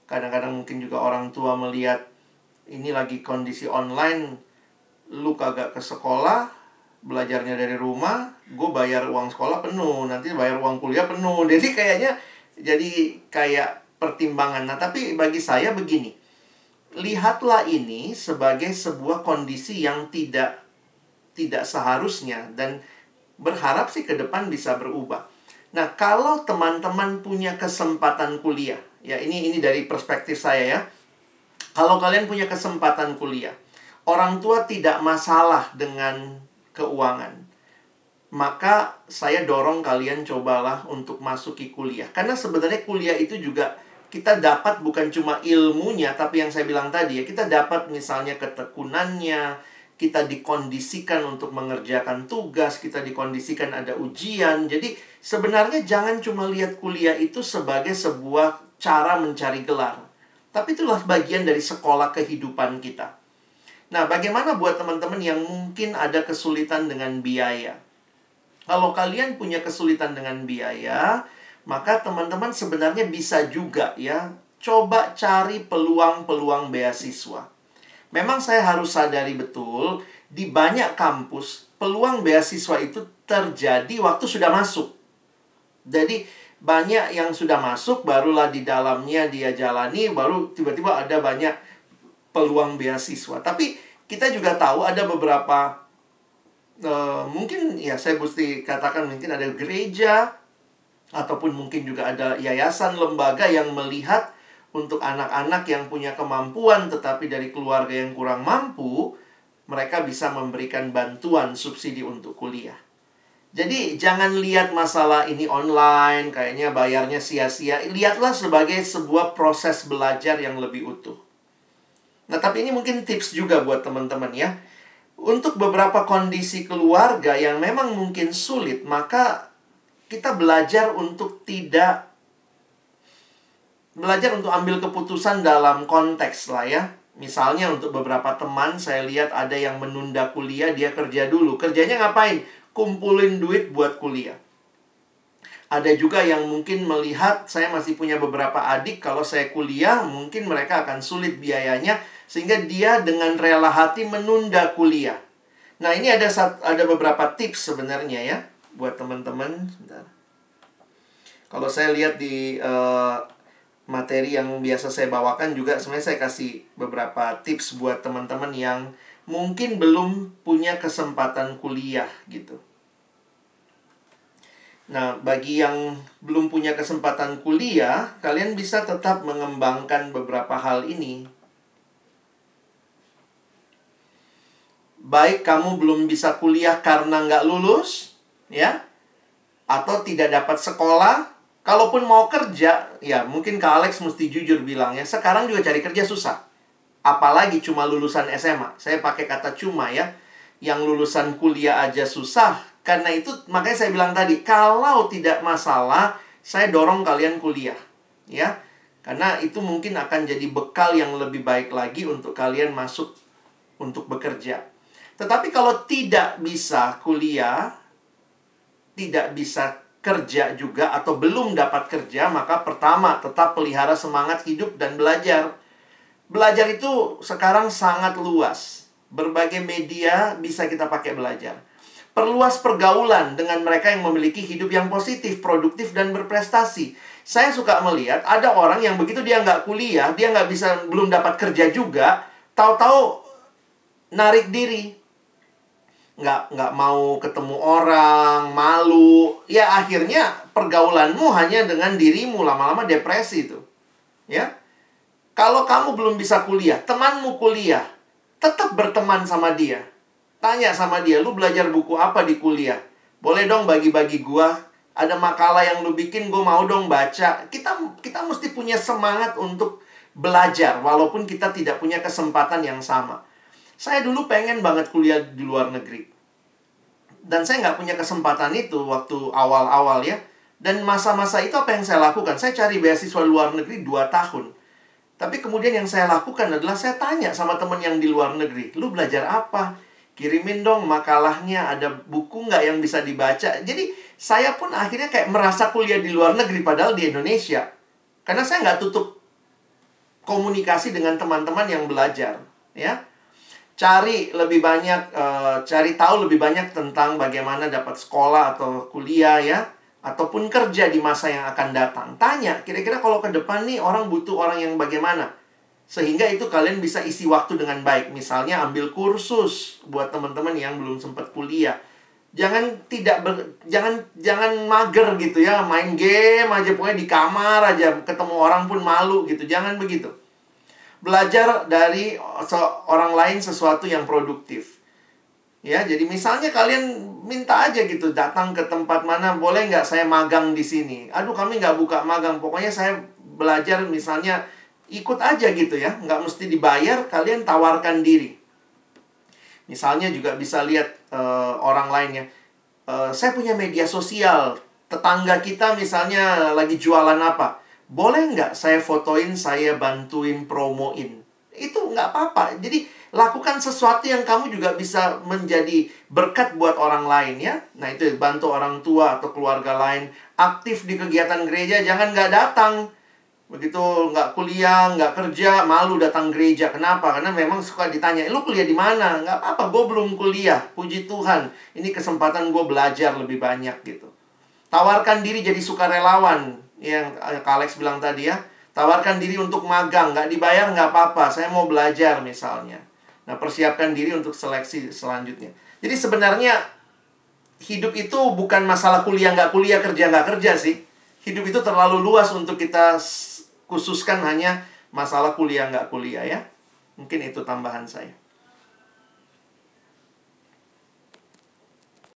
Kadang-kadang mungkin juga orang tua melihat ini lagi kondisi online lu kagak ke sekolah belajarnya dari rumah, gue bayar uang sekolah penuh, nanti bayar uang kuliah penuh. Jadi kayaknya jadi kayak pertimbangan. Nah, tapi bagi saya begini. Lihatlah ini sebagai sebuah kondisi yang tidak tidak seharusnya dan berharap sih ke depan bisa berubah. Nah, kalau teman-teman punya kesempatan kuliah, ya ini ini dari perspektif saya ya. Kalau kalian punya kesempatan kuliah, orang tua tidak masalah dengan keuangan. Maka saya dorong kalian cobalah untuk masuki kuliah. Karena sebenarnya kuliah itu juga kita dapat bukan cuma ilmunya, tapi yang saya bilang tadi ya, kita dapat misalnya ketekunannya, kita dikondisikan untuk mengerjakan tugas, kita dikondisikan ada ujian. Jadi sebenarnya jangan cuma lihat kuliah itu sebagai sebuah cara mencari gelar. Tapi itulah bagian dari sekolah kehidupan kita. Nah, bagaimana buat teman-teman yang mungkin ada kesulitan dengan biaya? Kalau kalian punya kesulitan dengan biaya, maka teman-teman sebenarnya bisa juga ya coba cari peluang-peluang beasiswa. Memang saya harus sadari betul di banyak kampus peluang beasiswa itu terjadi waktu sudah masuk. Jadi banyak yang sudah masuk barulah di dalamnya dia jalani baru tiba-tiba ada banyak peluang beasiswa. Tapi kita juga tahu ada beberapa uh, mungkin ya saya mesti katakan mungkin ada gereja ataupun mungkin juga ada yayasan lembaga yang melihat untuk anak-anak yang punya kemampuan tetapi dari keluarga yang kurang mampu mereka bisa memberikan bantuan subsidi untuk kuliah. Jadi jangan lihat masalah ini online, kayaknya bayarnya sia-sia. Lihatlah sebagai sebuah proses belajar yang lebih utuh. Nah, tapi ini mungkin tips juga buat teman-teman ya. Untuk beberapa kondisi keluarga yang memang mungkin sulit, maka kita belajar untuk tidak belajar untuk ambil keputusan dalam konteks lah ya. Misalnya untuk beberapa teman saya lihat ada yang menunda kuliah, dia kerja dulu. Kerjanya ngapain? Kumpulin duit buat kuliah. Ada juga yang mungkin melihat saya masih punya beberapa adik kalau saya kuliah mungkin mereka akan sulit biayanya sehingga dia dengan rela hati menunda kuliah. Nah, ini ada ada beberapa tips sebenarnya ya buat teman-teman. Kalau saya lihat di uh, materi yang biasa saya bawakan juga sebenarnya saya kasih beberapa tips buat teman-teman yang mungkin belum punya kesempatan kuliah gitu. Nah, bagi yang belum punya kesempatan kuliah, kalian bisa tetap mengembangkan beberapa hal ini. Baik kamu belum bisa kuliah karena nggak lulus, ya, atau tidak dapat sekolah, kalaupun mau kerja, ya mungkin Kak Alex mesti jujur bilang ya, sekarang juga cari kerja susah. Apalagi cuma lulusan SMA. Saya pakai kata cuma ya. Yang lulusan kuliah aja susah, karena itu makanya saya bilang tadi, kalau tidak masalah, saya dorong kalian kuliah, ya. Karena itu mungkin akan jadi bekal yang lebih baik lagi untuk kalian masuk untuk bekerja. Tetapi kalau tidak bisa kuliah, tidak bisa kerja juga atau belum dapat kerja, maka pertama tetap pelihara semangat hidup dan belajar. Belajar itu sekarang sangat luas. Berbagai media bisa kita pakai belajar. Perluas pergaulan dengan mereka yang memiliki hidup yang positif, produktif, dan berprestasi. Saya suka melihat ada orang yang begitu dia nggak kuliah, dia nggak bisa, belum dapat kerja juga, tahu-tahu narik diri. Nggak, nggak mau ketemu orang, malu. Ya akhirnya pergaulanmu hanya dengan dirimu, lama-lama depresi itu. Ya, kalau kamu belum bisa kuliah, temanmu kuliah, tetap berteman sama dia Tanya sama dia, lu belajar buku apa di kuliah? Boleh dong bagi-bagi gua. Ada makalah yang lu bikin, gua mau dong baca. Kita kita mesti punya semangat untuk belajar, walaupun kita tidak punya kesempatan yang sama. Saya dulu pengen banget kuliah di luar negeri. Dan saya nggak punya kesempatan itu waktu awal-awal ya. Dan masa-masa itu apa yang saya lakukan? Saya cari beasiswa luar negeri 2 tahun. Tapi kemudian yang saya lakukan adalah saya tanya sama temen yang di luar negeri, lu belajar apa? kirimin dong makalahnya ada buku nggak yang bisa dibaca jadi saya pun akhirnya kayak merasa kuliah di luar negeri padahal di Indonesia karena saya nggak tutup komunikasi dengan teman-teman yang belajar ya cari lebih banyak uh, cari tahu lebih banyak tentang bagaimana dapat sekolah atau kuliah ya ataupun kerja di masa yang akan datang tanya kira-kira kalau ke depan nih orang butuh orang yang bagaimana sehingga itu kalian bisa isi waktu dengan baik. Misalnya ambil kursus buat teman-teman yang belum sempat kuliah. Jangan tidak ber, jangan jangan mager gitu ya, main game aja pokoknya di kamar aja, ketemu orang pun malu gitu. Jangan begitu. Belajar dari orang lain sesuatu yang produktif. Ya, jadi misalnya kalian minta aja gitu datang ke tempat mana, boleh nggak saya magang di sini? Aduh, kami nggak buka magang. Pokoknya saya belajar misalnya ikut aja gitu ya, nggak mesti dibayar, kalian tawarkan diri. Misalnya juga bisa lihat uh, orang lainnya, uh, saya punya media sosial, tetangga kita misalnya lagi jualan apa, boleh nggak saya fotoin, saya bantuin promoin? Itu nggak apa-apa. Jadi lakukan sesuatu yang kamu juga bisa menjadi berkat buat orang lain ya. Nah itu bantu orang tua atau keluarga lain aktif di kegiatan gereja, jangan nggak datang. Begitu nggak kuliah nggak kerja malu datang gereja. Kenapa? Karena memang suka ditanya lu kuliah di mana? Nggak apa gue belum kuliah. Puji Tuhan ini kesempatan gue belajar lebih banyak gitu. Tawarkan diri jadi sukarelawan yang Alex bilang tadi ya tawarkan diri untuk magang nggak dibayar nggak apa-apa saya mau belajar misalnya nah persiapkan diri untuk seleksi selanjutnya jadi sebenarnya hidup itu bukan masalah kuliah nggak kuliah kerja nggak kerja sih hidup itu terlalu luas untuk kita khususkan hanya masalah kuliah nggak kuliah ya. Mungkin itu tambahan saya.